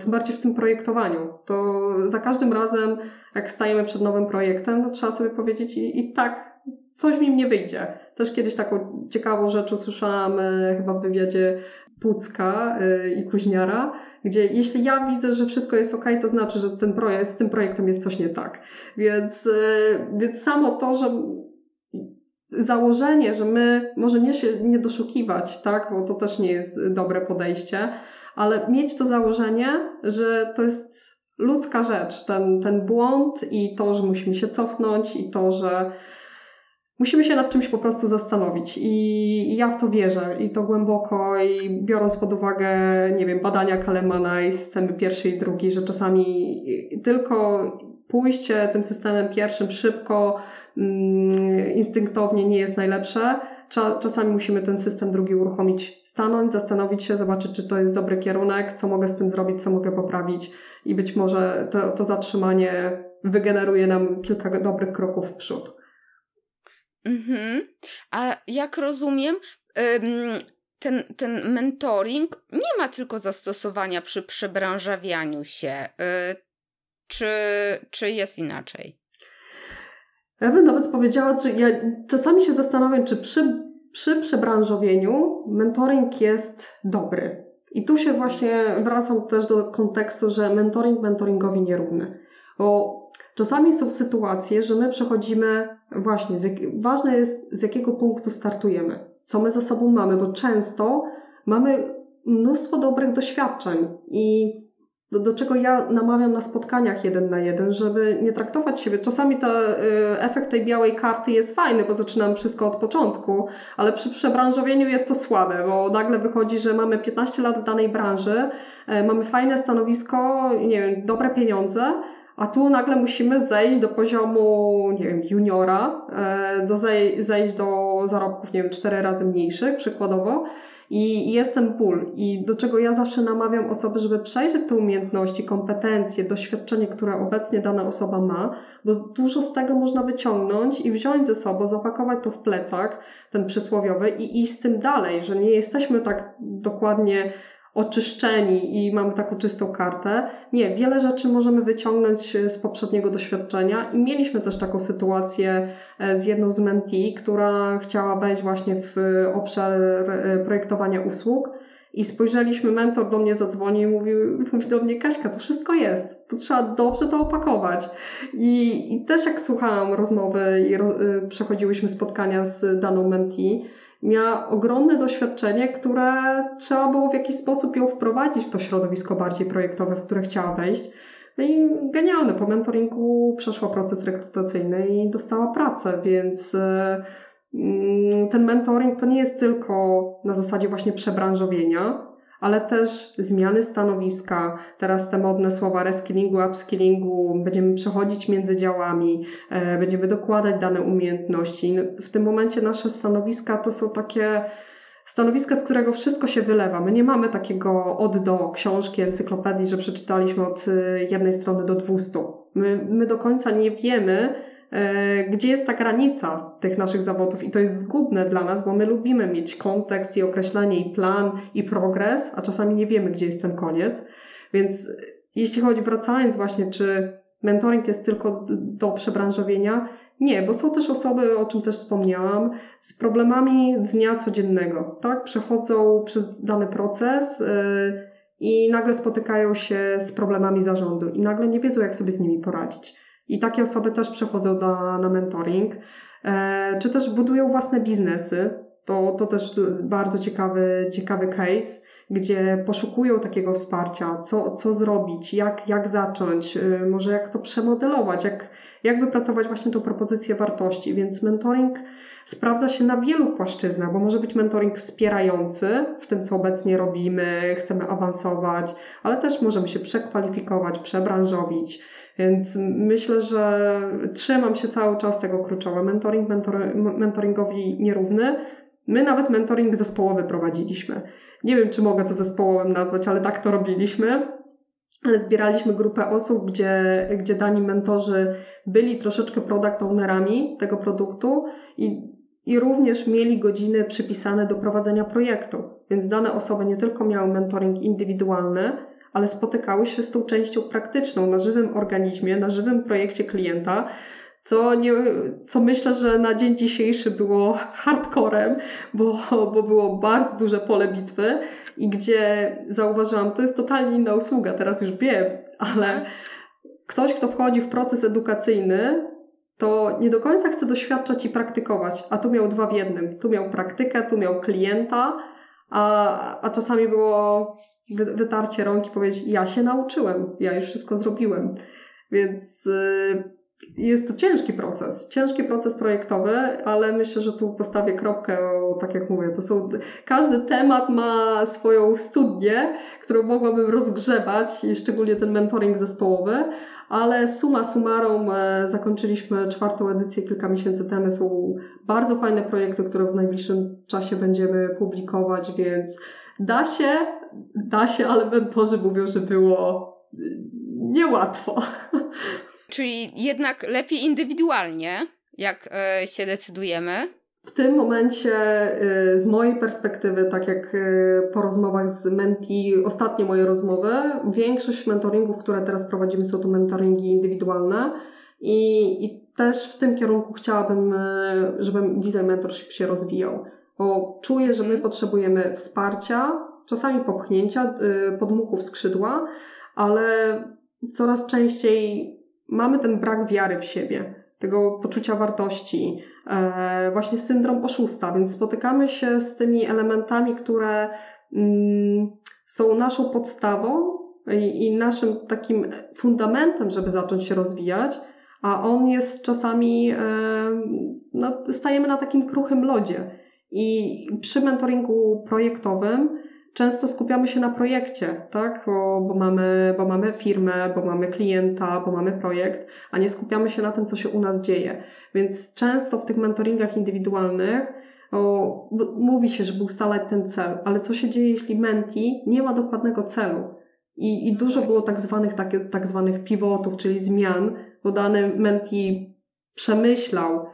[SPEAKER 2] tym bardziej w tym projektowaniu. To za każdym razem, jak stajemy przed nowym projektem, to trzeba sobie powiedzieć i, i tak, coś w nim nie wyjdzie. Też kiedyś taką ciekawą rzecz usłyszałam e, chyba w wywiadzie Pucka e, i Kuźniara, gdzie jeśli ja widzę, że wszystko jest ok, to znaczy, że ten projekt, z tym projektem jest coś nie tak. Więc, e, więc samo to, że założenie, że my może nie się nie doszukiwać, tak, bo to też nie jest dobre podejście, ale mieć to założenie, że to jest ludzka rzecz, ten, ten błąd i to, że musimy się cofnąć i to, że musimy się nad czymś po prostu zastanowić i ja w to wierzę i to głęboko i biorąc pod uwagę, nie wiem, badania Kalemana i systemy pierwszy i drugi, że czasami tylko pójście tym systemem pierwszym szybko, Mm, instynktownie nie jest najlepsze. Czasami musimy ten system drugi uruchomić, stanąć, zastanowić się, zobaczyć, czy to jest dobry kierunek, co mogę z tym zrobić, co mogę poprawić i być może to, to zatrzymanie wygeneruje nam kilka dobrych kroków w przód.
[SPEAKER 1] Mhm. A jak rozumiem, ten, ten mentoring nie ma tylko zastosowania przy przebranżawianiu się. Y, czy, czy jest inaczej?
[SPEAKER 2] Ja bym nawet powiedziała, że ja czasami się zastanawiam, czy przy, przy przebranżowieniu mentoring jest dobry. I tu się właśnie wracam też do kontekstu, że mentoring mentoringowi nierówny. Bo czasami są sytuacje, że my przechodzimy właśnie, jak, ważne jest z jakiego punktu startujemy, co my za sobą mamy, bo często mamy mnóstwo dobrych doświadczeń i do, do czego ja namawiam na spotkaniach jeden na jeden, żeby nie traktować siebie. Czasami ta, y, efekt tej białej karty jest fajny, bo zaczynam wszystko od początku, ale przy przebranżowieniu jest to słabe, bo nagle wychodzi, że mamy 15 lat w danej branży, y, mamy fajne stanowisko, nie wiem, dobre pieniądze, a tu nagle musimy zejść do poziomu, nie wiem, juniora, y, do zej zejść do zarobków, nie wiem, cztery razy mniejszych przykładowo i jest ten ból. I do czego ja zawsze namawiam osoby, żeby przejrzeć te umiejętności, kompetencje, doświadczenie, które obecnie dana osoba ma, bo dużo z tego można wyciągnąć i wziąć ze sobą, zapakować to w plecak, ten przysłowiowy, i iść z tym dalej, że nie jesteśmy tak dokładnie oczyszczeni i mamy taką czystą kartę. Nie, wiele rzeczy możemy wyciągnąć z poprzedniego doświadczenia i mieliśmy też taką sytuację e, z jedną z mentee, która chciała wejść właśnie w obszar e, projektowania usług. I spojrzeliśmy, mentor do mnie zadzwonił i mówił, mówi do mnie, Kaśka, to wszystko jest, to trzeba dobrze to opakować. I, i też jak słuchałam rozmowy i ro, e, przechodziłyśmy spotkania z daną mentee, miała ogromne doświadczenie, które trzeba było w jakiś sposób ją wprowadzić w to środowisko bardziej projektowe, w które chciała wejść. No i genialne, po mentoringu przeszła proces rekrutacyjny i dostała pracę, więc mm, ten mentoring to nie jest tylko na zasadzie właśnie przebranżowienia, ale też zmiany stanowiska, teraz te modne słowa reskillingu, upskillingu, będziemy przechodzić między działami, e, będziemy dokładać dane umiejętności. W tym momencie nasze stanowiska to są takie stanowiska, z którego wszystko się wylewa. My nie mamy takiego od do książki, encyklopedii, że przeczytaliśmy od e, jednej strony do dwustu. My, my do końca nie wiemy, gdzie jest ta granica tych naszych zawodów i to jest zgubne dla nas, bo my lubimy mieć kontekst i określenie i plan i progres, a czasami nie wiemy, gdzie jest ten koniec. Więc jeśli chodzi, wracając właśnie, czy mentoring jest tylko do przebranżowienia. Nie, bo są też osoby, o czym też wspomniałam, z problemami dnia codziennego, tak? Przechodzą przez dany proces yy, i nagle spotykają się z problemami zarządu i nagle nie wiedzą, jak sobie z nimi poradzić. I takie osoby też przechodzą na, na mentoring, e, czy też budują własne biznesy. To, to też bardzo ciekawy, ciekawy case, gdzie poszukują takiego wsparcia, co, co zrobić, jak, jak zacząć, e, może jak to przemodelować, jak, jak wypracować właśnie tą propozycję wartości. Więc mentoring sprawdza się na wielu płaszczyznach, bo może być mentoring wspierający w tym, co obecnie robimy, chcemy awansować, ale też możemy się przekwalifikować, przebranżowić więc myślę, że trzymam się cały czas tego kluczowe. Mentoring mentor, mentoringowi nierówny. My nawet mentoring zespołowy prowadziliśmy. Nie wiem, czy mogę to zespołowym nazwać, ale tak to robiliśmy. Ale zbieraliśmy grupę osób, gdzie, gdzie dani mentorzy byli troszeczkę product ownerami tego produktu i, i również mieli godziny przypisane do prowadzenia projektu. Więc dane osoby nie tylko miały mentoring indywidualny, ale spotykały się z tą częścią praktyczną na żywym organizmie, na żywym projekcie klienta, co, nie, co myślę, że na dzień dzisiejszy było hardcorem, bo, bo było bardzo duże pole bitwy i gdzie zauważyłam, to jest totalnie inna usługa, teraz już wiem, ale mhm. ktoś, kto wchodzi w proces edukacyjny, to nie do końca chce doświadczać i praktykować, a tu miał dwa w jednym. Tu miał praktykę, tu miał klienta, a, a czasami było wytarcie rąk i powiedzieć, ja się nauczyłem, ja już wszystko zrobiłem. Więc y, jest to ciężki proces, ciężki proces projektowy, ale myślę, że tu postawię kropkę, tak jak mówię, to są, każdy temat ma swoją studnię, którą mogłabym rozgrzewać i szczególnie ten mentoring zespołowy, ale suma summarum e, zakończyliśmy czwartą edycję kilka miesięcy temu. Są bardzo fajne projekty, które w najbliższym czasie będziemy publikować, więc Da się, da się, ale mentorzy mówią, że było niełatwo.
[SPEAKER 1] Czyli jednak lepiej indywidualnie, jak e, się decydujemy.
[SPEAKER 2] W tym momencie, e, z mojej perspektywy, tak jak e, po rozmowach z Menti, ostatnie moje rozmowy, większość mentoringów, które teraz prowadzimy, są to mentoringi indywidualne i, i też w tym kierunku chciałabym, żeby design mentorship się rozwijał bo czuję, że my mhm. potrzebujemy wsparcia, czasami popchnięcia, y, podmuchów skrzydła, ale coraz częściej mamy ten brak wiary w siebie, tego poczucia wartości, właśnie syndrom oszusta, więc spotykamy się z tymi elementami, które mm, są naszą podstawą i naszym takim fundamentem, żeby zacząć się rozwijać, a on jest czasami, e, no, stajemy na takim kruchym lodzie. I przy mentoringu projektowym często skupiamy się na projekcie, tak? Bo, bo, mamy, bo mamy firmę, bo mamy klienta, bo mamy projekt, a nie skupiamy się na tym, co się u nas dzieje. Więc często w tych mentoringach indywidualnych o, mówi się, żeby ustalać ten cel, ale co się dzieje, jeśli menti nie ma dokładnego celu? I, i dużo było tak zwanych, tak, tak zwanych pivotów, czyli zmian, bo dany menti przemyślał,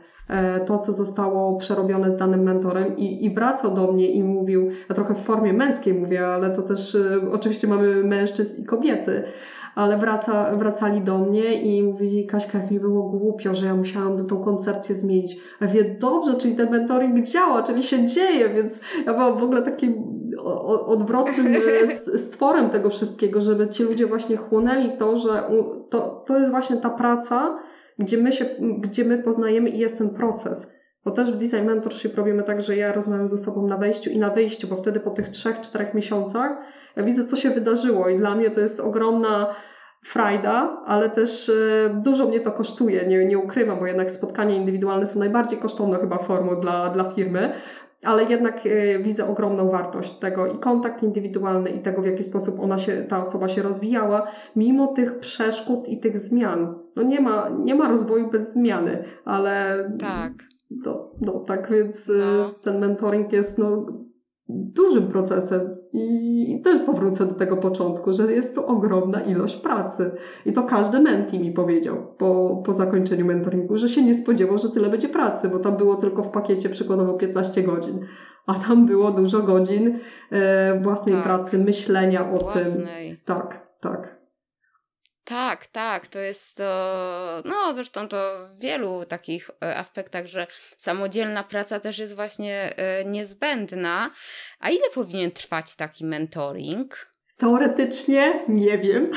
[SPEAKER 2] to, co zostało przerobione z danym mentorem i, i wracał do mnie i mówił, ja trochę w formie męskiej mówię, ale to też e, oczywiście mamy mężczyzn i kobiety, ale wraca, wracali do mnie i mówili, Kaśka, jak mi było głupio, że ja musiałam tą koncepcję zmienić. A wie, dobrze, czyli ten mentoring działa, czyli się dzieje, więc ja byłam w ogóle takim odwrotnym e, stworem tego wszystkiego, żeby ci ludzie właśnie chłonęli to, że to, to jest właśnie ta praca, gdzie my, się, gdzie my poznajemy i jest ten proces. Bo też w Design Mentorship robimy tak, że ja rozmawiam ze sobą na wejściu i na wyjściu, bo wtedy po tych trzech, czterech miesiącach ja widzę, co się wydarzyło i dla mnie to jest ogromna frajda, ale też e, dużo mnie to kosztuje, nie, nie ukrywam, bo jednak spotkania indywidualne są najbardziej kosztowną chyba formą dla, dla firmy, ale jednak e, widzę ogromną wartość tego i kontakt indywidualny i tego, w jaki sposób ona się, ta osoba się rozwijała, mimo tych przeszkód i tych zmian. No nie ma, nie ma rozwoju bez zmiany, ale
[SPEAKER 1] tak.
[SPEAKER 2] No, no tak więc e, no. ten mentoring jest no, dużym procesem i, też powrócę do tego początku, że jest to ogromna ilość pracy. I to każdy menti mi powiedział po, po zakończeniu mentoringu, że się nie spodziewał, że tyle będzie pracy, bo tam było tylko w pakiecie przykładowo 15 godzin. A tam było dużo godzin e, własnej tak. pracy, myślenia o
[SPEAKER 1] własnej.
[SPEAKER 2] tym. Tak, tak.
[SPEAKER 1] Tak, tak, to jest to, no zresztą to w wielu takich e, aspektach, że samodzielna praca też jest właśnie e, niezbędna. A ile powinien trwać taki mentoring?
[SPEAKER 2] Teoretycznie nie wiem,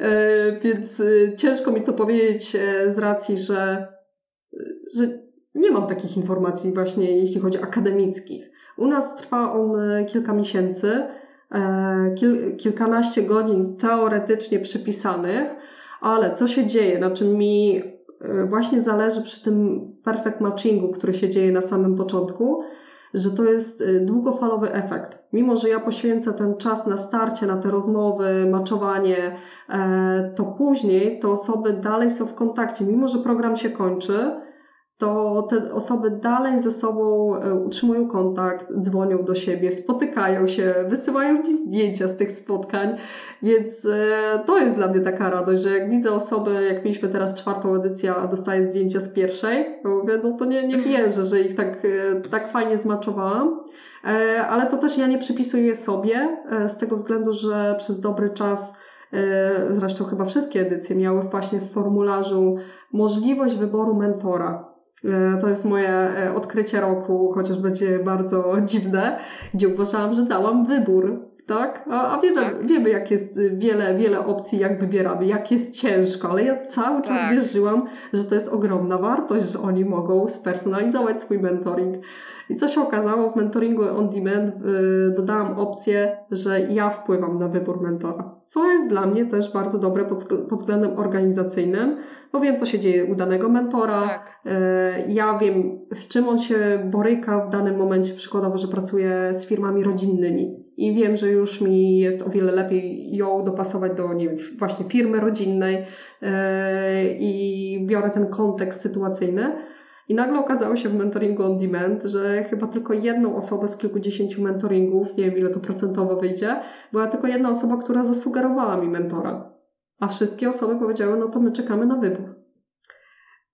[SPEAKER 2] e, więc ciężko mi to powiedzieć z racji, że, że nie mam takich informacji właśnie jeśli chodzi o akademickich. U nas trwa on kilka miesięcy E, kil, kilkanaście godzin teoretycznie przypisanych, ale co się dzieje, na czym mi e, właśnie zależy przy tym perfect matchingu, który się dzieje na samym początku, że to jest e, długofalowy efekt. Mimo, że ja poświęcę ten czas na starcie, na te rozmowy, maczowanie, to później te osoby dalej są w kontakcie. Mimo, że program się kończy, to te osoby dalej ze sobą e, utrzymują kontakt, dzwonią do siebie, spotykają się, wysyłają mi zdjęcia z tych spotkań, więc e, to jest dla mnie taka radość, że jak widzę osoby, jak mieliśmy teraz czwartą edycję, a dostaję zdjęcia z pierwszej, to mówię, no to nie, nie wierzę, że ich tak, e, tak fajnie zmaczowałam. Ale to też ja nie przypisuję sobie, z tego względu, że przez dobry czas zresztą chyba wszystkie edycje miały właśnie w formularzu możliwość wyboru mentora. E, to jest moje e, odkrycie roku, chociaż będzie bardzo dziwne, gdzie uważałam, że dałam wybór, tak? A, a wiemy, tak. wiemy, jak jest wiele, wiele opcji, jak wybieramy, jak jest ciężko, ale ja cały czas tak. wierzyłam, że to jest ogromna wartość, że oni mogą spersonalizować swój mentoring. I co się okazało w mentoringu on demand, yy, dodałam opcję, że ja wpływam na wybór mentora. Co jest dla mnie też bardzo dobre pod, względem organizacyjnym, bo wiem, co się dzieje u danego mentora. Tak. Yy, ja wiem, z czym on się boryka w danym momencie, przykładowo, że pracuje z firmami rodzinnymi. I wiem, że już mi jest o wiele lepiej ją dopasować do, nie wiem, właśnie firmy rodzinnej yy, i biorę ten kontekst sytuacyjny. I nagle okazało się w mentoringu on demand, że chyba tylko jedną osobę z kilkudziesięciu mentoringów, nie wiem ile to procentowo wyjdzie, była tylko jedna osoba, która zasugerowała mi mentora. A wszystkie osoby powiedziały, no to my czekamy na wybór.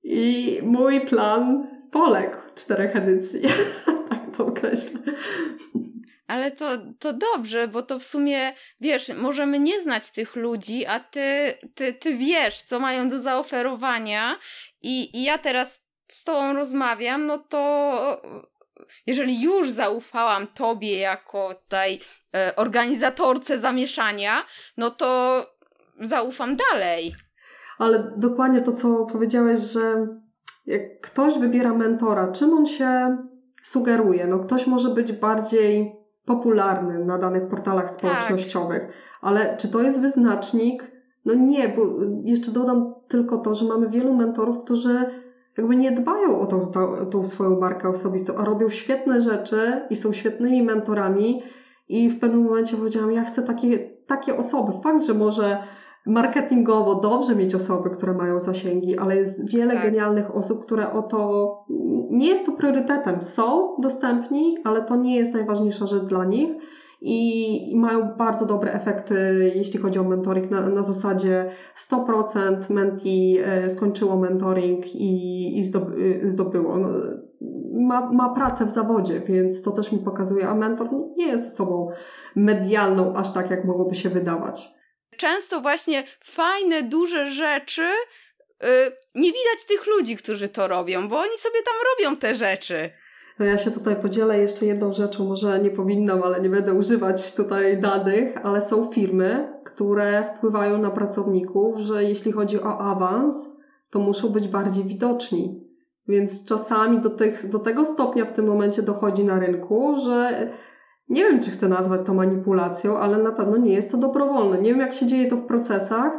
[SPEAKER 2] I mój plan poległ czterech edycji. tak to określę.
[SPEAKER 1] Ale to, to dobrze, bo to w sumie, wiesz, możemy nie znać tych ludzi, a ty, ty, ty wiesz, co mają do zaoferowania. I, I ja teraz z tobą rozmawiam, no to jeżeli już zaufałam tobie jako tej e, organizatorce zamieszania, no to zaufam dalej.
[SPEAKER 2] Ale dokładnie to, co powiedziałeś, że jak ktoś wybiera mentora, czym on się sugeruje? No ktoś może być bardziej popularny na danych portalach tak. społecznościowych, tak. ale czy to jest wyznacznik? No nie, bo jeszcze dodam tylko to, że mamy wielu mentorów, którzy jakby nie dbają o tą, tą, swoją markę osobistą, a robią świetne rzeczy i są świetnymi mentorami. I w pewnym momencie powiedziałam, ja chcę takie, takie osoby. Fakt, że może marketingowo dobrze mieć osoby, które mają zasięgi, ale jest wiele tak. genialnych osób, które o to nie jest to priorytetem. Są dostępni, ale to nie jest najważniejsza rzecz dla nich i mają bardzo dobre efekty, jeśli chodzi o mentoring, na, na zasadzie 100% menti e, skończyło mentoring i, i zdobyło. No, ma, ma pracę w zawodzie, więc to też mi pokazuje, a mentor nie jest osobą medialną aż tak, jak mogłoby się wydawać.
[SPEAKER 1] Często właśnie fajne, duże rzeczy yy, nie widać tych ludzi, którzy to robią, bo oni sobie tam robią te rzeczy.
[SPEAKER 2] Ja się tutaj podzielę jeszcze jedną rzeczą, może nie powinnam, ale nie będę używać tutaj danych, ale są firmy, które wpływają na pracowników, że jeśli chodzi o awans, to muszą być bardziej widoczni. Więc czasami do, tych, do tego stopnia w tym momencie dochodzi na rynku, że nie wiem, czy chcę nazwać to manipulacją, ale na pewno nie jest to dobrowolne. Nie wiem, jak się dzieje to w procesach,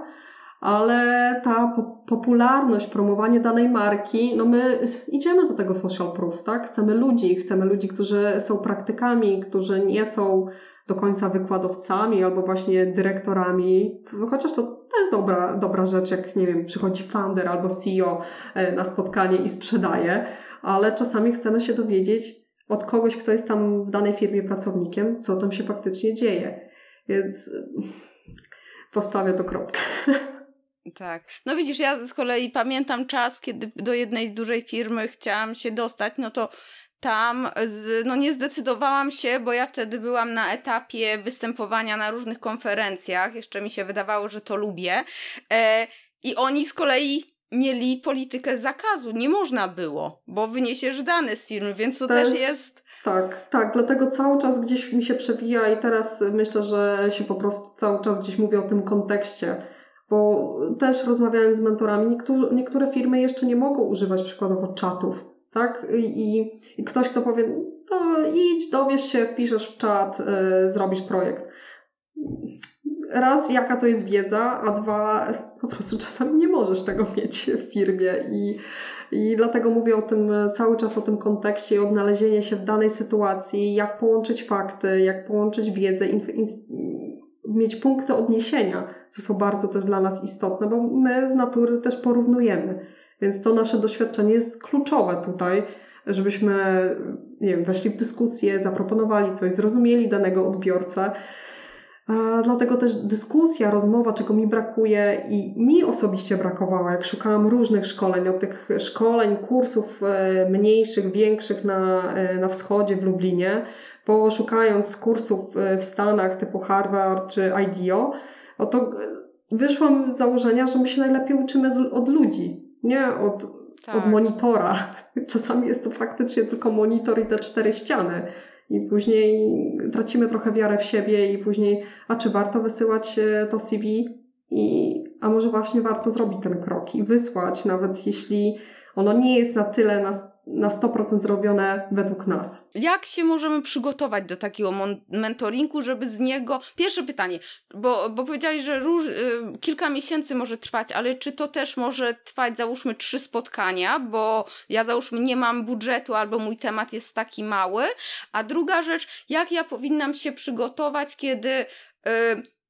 [SPEAKER 2] ale ta po popularność, promowanie danej marki, no my idziemy do tego social proof, tak? Chcemy ludzi, chcemy ludzi, którzy są praktykami, którzy nie są do końca wykładowcami albo właśnie dyrektorami, chociaż to też dobra, dobra rzecz, jak nie wiem, przychodzi founder albo CEO e, na spotkanie i sprzedaje, ale czasami chcemy się dowiedzieć od kogoś, kto jest tam w danej firmie pracownikiem, co tam się faktycznie dzieje. Więc postawię to kropkę.
[SPEAKER 1] Tak. No widzisz, ja z kolei pamiętam czas, kiedy do jednej z dużej firmy chciałam się dostać, no to tam no nie zdecydowałam się, bo ja wtedy byłam na etapie występowania na różnych konferencjach. Jeszcze mi się wydawało, że to lubię. E, I oni z kolei mieli politykę zakazu. Nie można było, bo wyniesiesz dane z firmy, więc to też, też jest.
[SPEAKER 2] Tak, tak, dlatego cały czas gdzieś mi się przewija i teraz myślę, że się po prostu cały czas gdzieś mówię o tym kontekście, bo też rozmawiając z mentorami, niektóre, niektóre firmy jeszcze nie mogą używać przykładowo czatów, tak? I, i ktoś, kto powie, to idź, dowiesz się, wpiszesz w czat, yy, zrobisz projekt. Raz, jaka to jest wiedza, a dwa, po prostu czasami nie możesz tego mieć w firmie i, i dlatego mówię o tym cały czas o tym kontekście i odnalezienie się w danej sytuacji, jak połączyć fakty, jak połączyć wiedzę, inf, in, mieć punkty odniesienia, co są bardzo też dla nas istotne, bo my z natury też porównujemy. Więc to nasze doświadczenie jest kluczowe tutaj, żebyśmy nie wiem, weszli w dyskusję, zaproponowali coś, zrozumieli danego odbiorcę. Dlatego też dyskusja, rozmowa, czego mi brakuje i mi osobiście brakowało, jak szukałam różnych szkoleń, od tych szkoleń, kursów e, mniejszych, większych na, e, na wschodzie w Lublinie, po szukając kursów e, w Stanach typu Harvard czy IDEO, to wyszłam z założenia, że my się najlepiej uczymy od ludzi, nie od, tak. od monitora. Czasami jest to faktycznie tylko monitor i te cztery ściany i później tracimy trochę wiarę w siebie i później, a czy warto wysyłać e, to CV i a może właśnie warto zrobić ten krok i wysłać, nawet jeśli ono nie jest na tyle na, na 100% zrobione według nas.
[SPEAKER 1] Jak się możemy przygotować do takiego mentoringu, żeby z niego. Pierwsze pytanie, bo, bo powiedziałeś, że róż, y, kilka miesięcy może trwać, ale czy to też może trwać, załóżmy, trzy spotkania, bo ja załóżmy nie mam budżetu albo mój temat jest taki mały. A druga rzecz, jak ja powinnam się przygotować, kiedy. Y,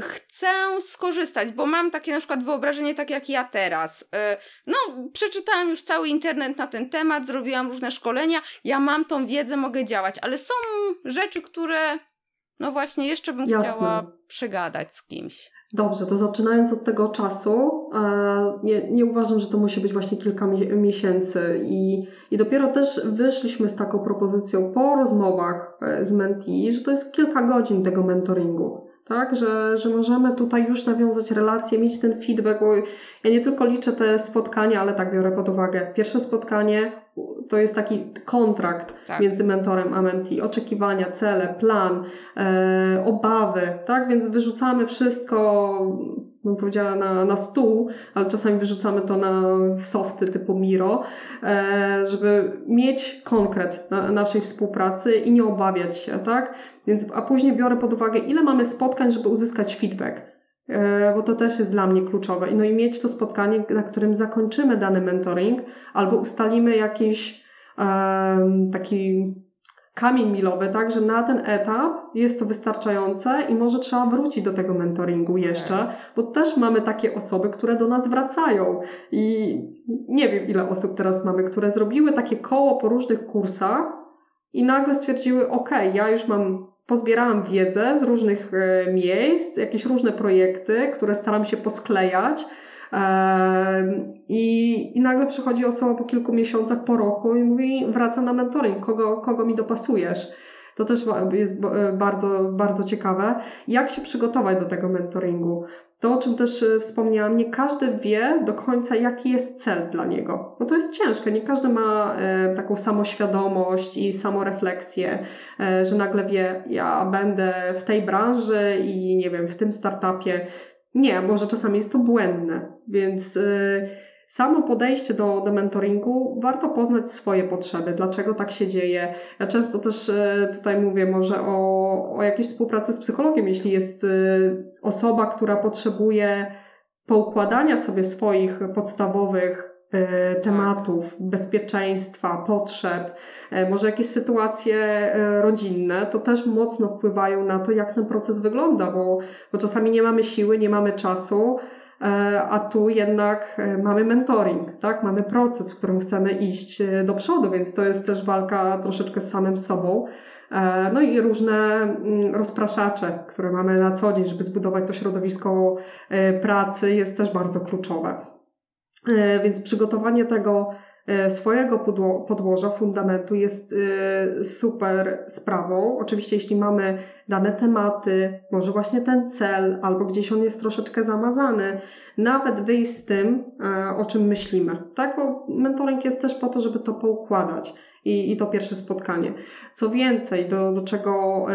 [SPEAKER 1] chcę skorzystać, bo mam takie na przykład wyobrażenie, tak jak ja teraz. E, no, przeczytałam już cały internet na ten temat, zrobiłam różne szkolenia, ja mam tą wiedzę, mogę działać, ale są rzeczy, które no właśnie jeszcze bym Jasne. chciała przegadać z kimś.
[SPEAKER 2] Dobrze, to zaczynając od tego czasu, e, nie, nie uważam, że to musi być właśnie kilka miesięcy i, i dopiero też wyszliśmy z taką propozycją po rozmowach e, z mentee, że to jest kilka godzin tego mentoringu tak? Że, że możemy tutaj już nawiązać relacje, mieć ten feedback, bo ja nie tylko liczę te spotkania, ale tak biorę pod uwagę. Pierwsze spotkanie to jest taki kontrakt tak. między mentorem a mentee, oczekiwania, cele, plan, e, obawy, tak? Więc wyrzucamy wszystko, bym powiedziała, na, na stół, ale czasami wyrzucamy to na softy typu Miro, e, żeby mieć konkret na, naszej współpracy i nie obawiać się, tak? Więc, a później biorę pod uwagę, ile mamy spotkań, żeby uzyskać feedback, e, bo to też jest dla mnie kluczowe. No i mieć to spotkanie, na którym zakończymy dany mentoring, albo ustalimy jakiś taki kamień milowy, tak, że na ten etap jest to wystarczające i może trzeba wrócić do tego mentoringu jeszcze, tak. bo też mamy takie osoby, które do nas wracają i nie wiem ile osób teraz mamy, które zrobiły takie koło po różnych kursach i nagle stwierdziły, ok, ja już mam pozbierałam wiedzę z różnych e, miejsc, jakieś różne projekty, które staram się posklejać. I, I nagle przychodzi osoba po kilku miesiącach, po roku i mówi: Wracam na mentoring, kogo, kogo mi dopasujesz? To też jest e, bardzo, bardzo ciekawe. Jak się przygotować do tego mentoringu? To, o czym też e, wspomniałam, nie każdy wie do końca, jaki jest cel dla niego. No to jest ciężkie, nie każdy ma e, taką samoświadomość i samorefleksję, e, że nagle wie, ja będę w tej branży i nie wiem, w tym startupie. Nie, może czasami jest to błędne, więc. Samo podejście do, do mentoringu, warto poznać swoje potrzeby, dlaczego tak się dzieje. Ja często też e, tutaj mówię może o, o jakiejś współpracy z psychologiem, jeśli jest e, osoba, która potrzebuje poukładania sobie swoich podstawowych e, tematów, bezpieczeństwa, potrzeb, może jakieś sytuacje rodzinne, to też mocno wpływają na to, jak ten proces wygląda, bo, bo czasami nie mamy siły, nie mamy czasu, a tu jednak e, mamy mentoring, tak? Mamy proces, w którym chcemy iść e, do przodu, więc to jest też walka troszeczkę z samym sobą. No i różne mm, rozpraszacze, które mamy na co dzień, żeby zbudować to środowisko pracy, jest też bardzo kluczowe. Więc przygotowanie tego e, swojego podłoża, fundamentu jest e, super sprawą. Oczywiście, jeśli mamy dane tematy, może właśnie ten cel, albo gdzieś on jest troszeczkę zamazany, nawet wyjść z tym, e, o czym myślimy, tak? Bo mentoring jest też po to, żeby to poukładać i, i to pierwsze spotkanie. Co więcej, do, do czego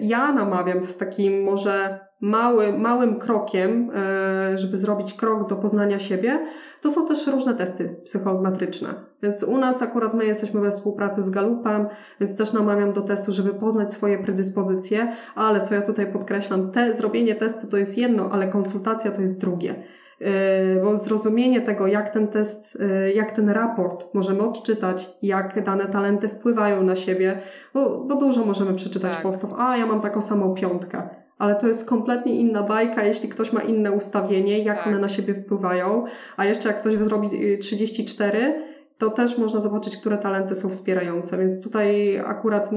[SPEAKER 2] ja namawiam z takim może mały, małym krokiem, e, żeby zrobić krok do poznania siebie, to są też różne testy psychometryczne. Więc u nas akurat my jesteśmy we współpracy z Galupem, więc też namawiam do testu, żeby poznać swoje predyspozycje, ale co ja tutaj podkreślam, te, zrobienie testu to jest jedno, ale konsultacja to jest drugie. E, bo zrozumienie tego, jak ten test, e, jak ten raport możemy odczytać, jak dane talenty wpływają na siebie, bo, bo dużo możemy przeczytać tak. postów, a ja mam taką samą piątkę ale to jest kompletnie inna bajka, jeśli ktoś ma inne ustawienie, jak tak. one na siebie wpływają. A jeszcze jak ktoś zrobi 34, y, to też można zobaczyć, które talenty są wspierające. Więc tutaj akurat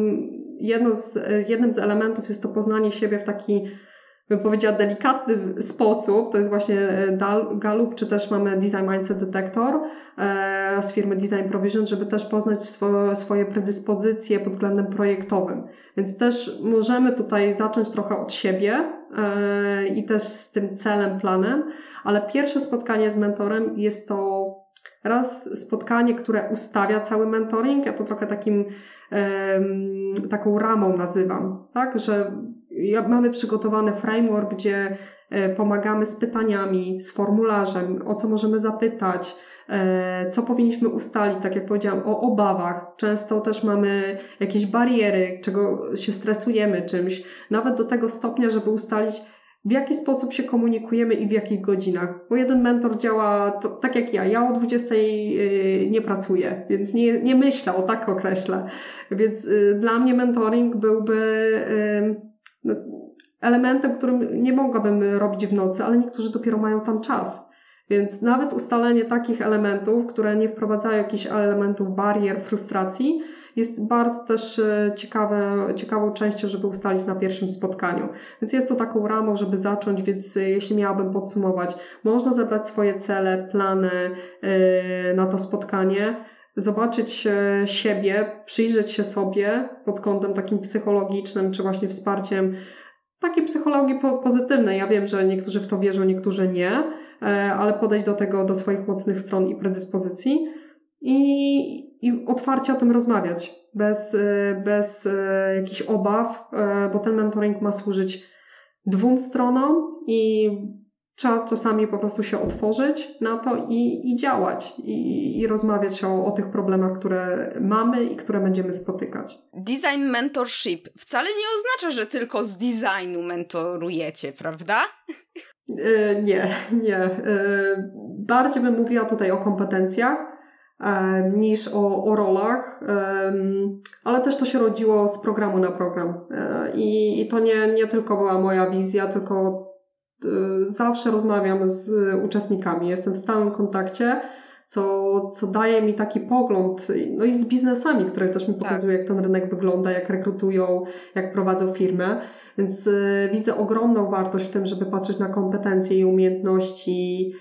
[SPEAKER 2] jedno z, jednym z elementów jest to poznanie siebie w taki bym powiedziała, delikatny sposób, to jest właśnie e, Gallup, czy też mamy Design Mindset Detector e, z firmy Design Provision, żeby też poznać swoje predyspozycje pod względem projektowym. Więc też możemy tutaj zacząć trochę od siebie e, i też z tym celem, planem, ale pierwsze spotkanie z mentorem jest to raz spotkanie, które ustawia cały mentoring, ja to trochę takim taką ramą nazywam, tak, że mamy przygotowany framework, gdzie e, pomagamy z pytaniami, z formularzem, o co możemy zapytać, e, co powinniśmy ustalić, tak jak powiedziałam, o obawach. Często też mamy jakieś bariery, czego się stresujemy czymś, nawet do tego stopnia, żeby ustalić, w jaki sposób się komunikujemy i w jakich godzinach. Bo jeden mentor działa to, tak jak ja. Ja o 20 y, nie pracuję, więc nie, nie myślę, o tak określę. Więc y, dla mnie mentoring byłby elementem, którym nie mogłabym robić w nocy, ale niektórzy dopiero mają tam czas. Więc nawet ustalenie takich elementów, które nie wprowadzają jakichś elementów barier, frustracji, jest bardzo też e, ciekawe, ciekawą częścią, żeby ustalić na pierwszym spotkaniu. Więc jest to taką ramą, żeby zacząć, więc e, jeśli miałabym podsumować, można zebrać swoje cele, plany e, na to spotkanie, zobaczyć siebie, przyjrzeć się sobie pod kątem takim psychologicznym, czy właśnie wsparciem takiej psychologii pozytywnej. Ja wiem, że niektórzy w to wierzą, niektórzy nie, ale podejść do tego, do swoich mocnych stron i predyspozycji i, i otwarcie o tym rozmawiać, bez, e, bez e, jakichś obaw, e, bo ten mentoring ma służyć dwóm stronom i trzeba czasami po prostu się otworzyć na to i, i działać, i, i rozmawiać o, o tych problemach, które mamy i które będziemy spotykać.
[SPEAKER 1] Design mentorship wcale nie oznacza, że tylko z designu mentorujecie, prawda?
[SPEAKER 2] Nie, nie. Bardziej bym mówiła tutaj o kompetencjach E, niż o, o rolach, ale też to się rodziło z programu na program. I, i to nie, nie tylko była moja wizja, tylko zawsze rozmawiam z uczestnikami, jestem w stałym kontakcie, co, co daje mi taki pogląd, no i z biznesami, które też mi tak. pokazują, tak. jak ten rynek wygląda, jak rekrutują, jak prowadzą firmę. Więc widzę ogromną wartość w tym, żeby patrzeć na kompetencje i umiejętności,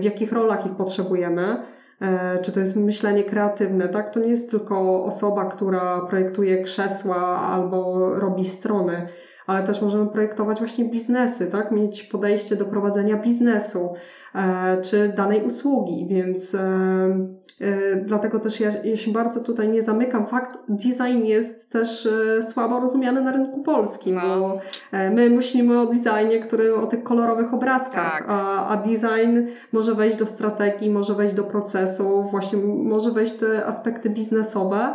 [SPEAKER 2] w jakich rolach ich potrzebujemy E, czy to jest myślenie kreatywne, tak? To nie jest tylko osoba, która projektuje krzesła albo robi strony, ale też możemy projektować właśnie biznesy, tak? Mieć podejście do prowadzenia biznesu e, czy danej usługi, więc e, E, dlatego też ja, ja się bardzo tutaj nie zamykam. Fakt, design jest też słabo rozumiany na rynku polskim, no. bo my myślimy o designie, który o tych kolorowych obrazkach, tak. a, a design może wejść do strategii, może wejść do procesu, właśnie może wejść te aspekty biznesowe.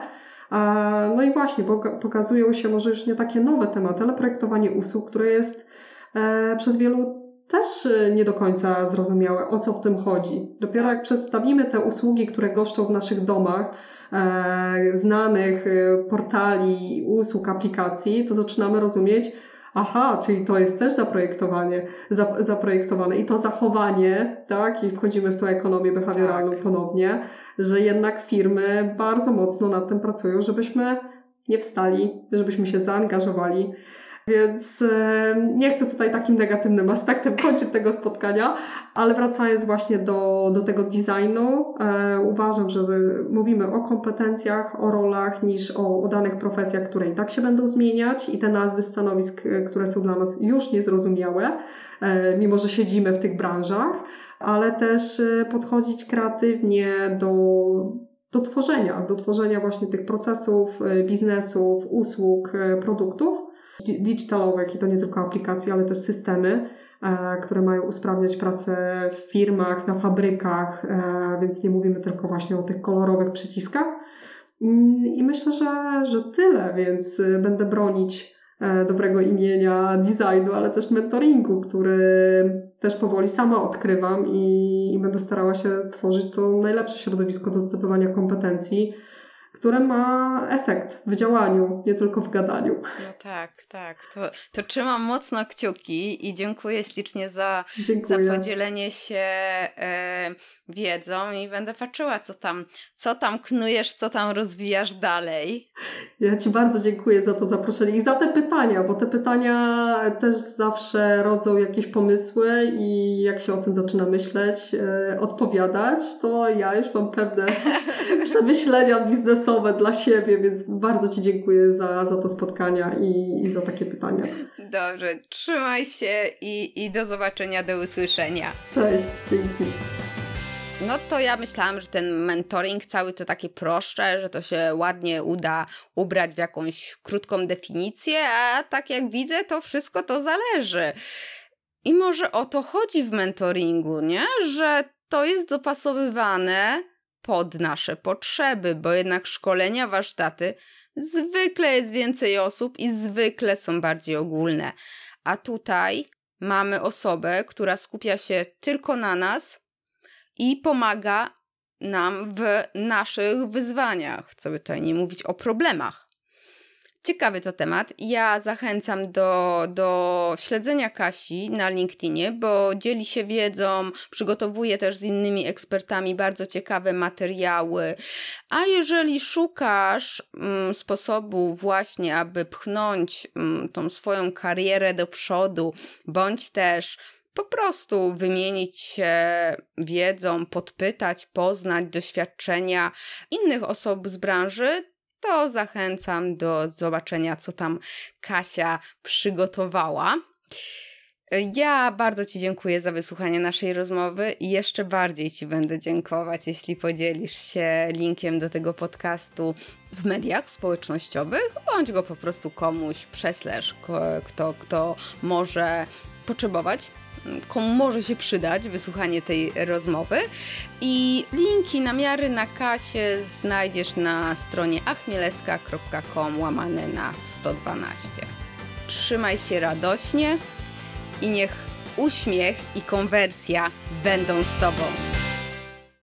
[SPEAKER 2] No i właśnie, pokazują się może już nie takie nowe tematy, ale projektowanie usług, które jest przez wielu też y, nie do końca zrozumiałe, o co w tym chodzi. Dopiero jak przedstawimy te usługi, które goszczą w naszych domach, e, znanych e, portali, usług, aplikacji, to zaczynamy rozumieć, aha, czyli to jest też zaprojektowanie, za, zaprojektowane i to zachowanie, tak, i wchodzimy w tą ekonomię behawioralną tak. ponownie, że jednak firmy bardzo mocno nad tym pracują, żebyśmy nie wstali, żebyśmy się zaangażowali, Więc nie chcę tutaj takim negatywnym aspektem kończyć tego spotkania, ale wracając właśnie do, do tego designu, e, uważam, że mówimy o kompetencjach, o rolach, niż o, o danych profesjach, które i tak się będą zmieniać i te nazwy stanowisk, e, które są dla nas już niezrozumiałe, e, mimo że siedzimy w tych branżach, ale też podchodzić kreatywnie do do tworzenia, do tworzenia właśnie tych procesów, biznesów, usług, produktów digitalowych i to nie tylko aplikacje, ale też systemy, e, które mają usprawniać pracę w firmach, na fabrykach, e, więc nie mówimy tylko właśnie o tych kolorowych przyciskach. Mm, I myślę, że, że tyle, więc będę bronić e, dobrego imienia designu, ale też mentoringu, który też powoli sama odkrywam i, i będę starała się tworzyć to najlepsze środowisko do zdobywania kompetencji które ma efekt w działaniu, nie tylko w gadaniu.
[SPEAKER 1] No tak, tak. To, to trzymam mocno kciuki i dziękuję ślicznie za, dziękuję. za podzielenie się e, wiedzą i będę patrzyła, co tam, co tam knujesz, co tam rozwijasz dalej.
[SPEAKER 2] Ja Ci bardzo dziękuję za to zaproszenie i za te pytania, bo te pytania też zawsze rodzą jakieś pomysły i jak się o tym zaczyna myśleć, e, odpowiadać, to ja już mam pewne przemyślenia biznesowe dla siebie, więc bardzo Ci dziękuję za, za to spotkania i, i za takie pytania.
[SPEAKER 1] Dobrze, trzymaj się i, i do zobaczenia, do usłyszenia.
[SPEAKER 2] Cześć, dzięki.
[SPEAKER 1] No to ja myślałam, że ten mentoring cały to takie proszcze, że to się ładnie uda ubrać w jakąś krótką definicję, a tak jak widzę, to wszystko to zależy. I może o to chodzi w mentoringu, nie? Że to jest dopasowywane pod nasze potrzeby, bo jednak szkolenia, warsztaty zwykle jest więcej osób i zwykle są bardziej ogólne. A tutaj mamy osobę, która skupia się tylko na nas i pomaga nam w naszych wyzwaniach, co by tutaj nie mówić o problemach. Ciekawy to temat. Ja zachęcam do, do śledzenia Kasi na LinkedInie, bo dzieli się wiedzą, przygotowuje też z innymi ekspertami bardzo ciekawe materiały. A jeżeli szukasz mm, sposobu właśnie, aby pchnąć mm, tą swoją karierę do przodu, bądź też po prostu wymienić się wiedzą, podpytać, poznać doświadczenia innych osób z branży, to zachęcam do zobaczenia, co tam Kasia przygotowała. Ja bardzo Ci dziękuję za wysłuchanie naszej rozmowy i jeszcze bardziej Ci będę dziękować, jeśli podzielisz się linkiem do tego podcastu w mediach społecznościowych, bądź go po prostu komuś prześlesz, kto, kto może potrzebować komu może się przydać wysłuchanie tej rozmowy. I linki, namiary na kasie znajdziesz na stronie achmieleska.com łamane na 112. Trzymaj się radośnie i niech uśmiech i konwersja będą z Tobą.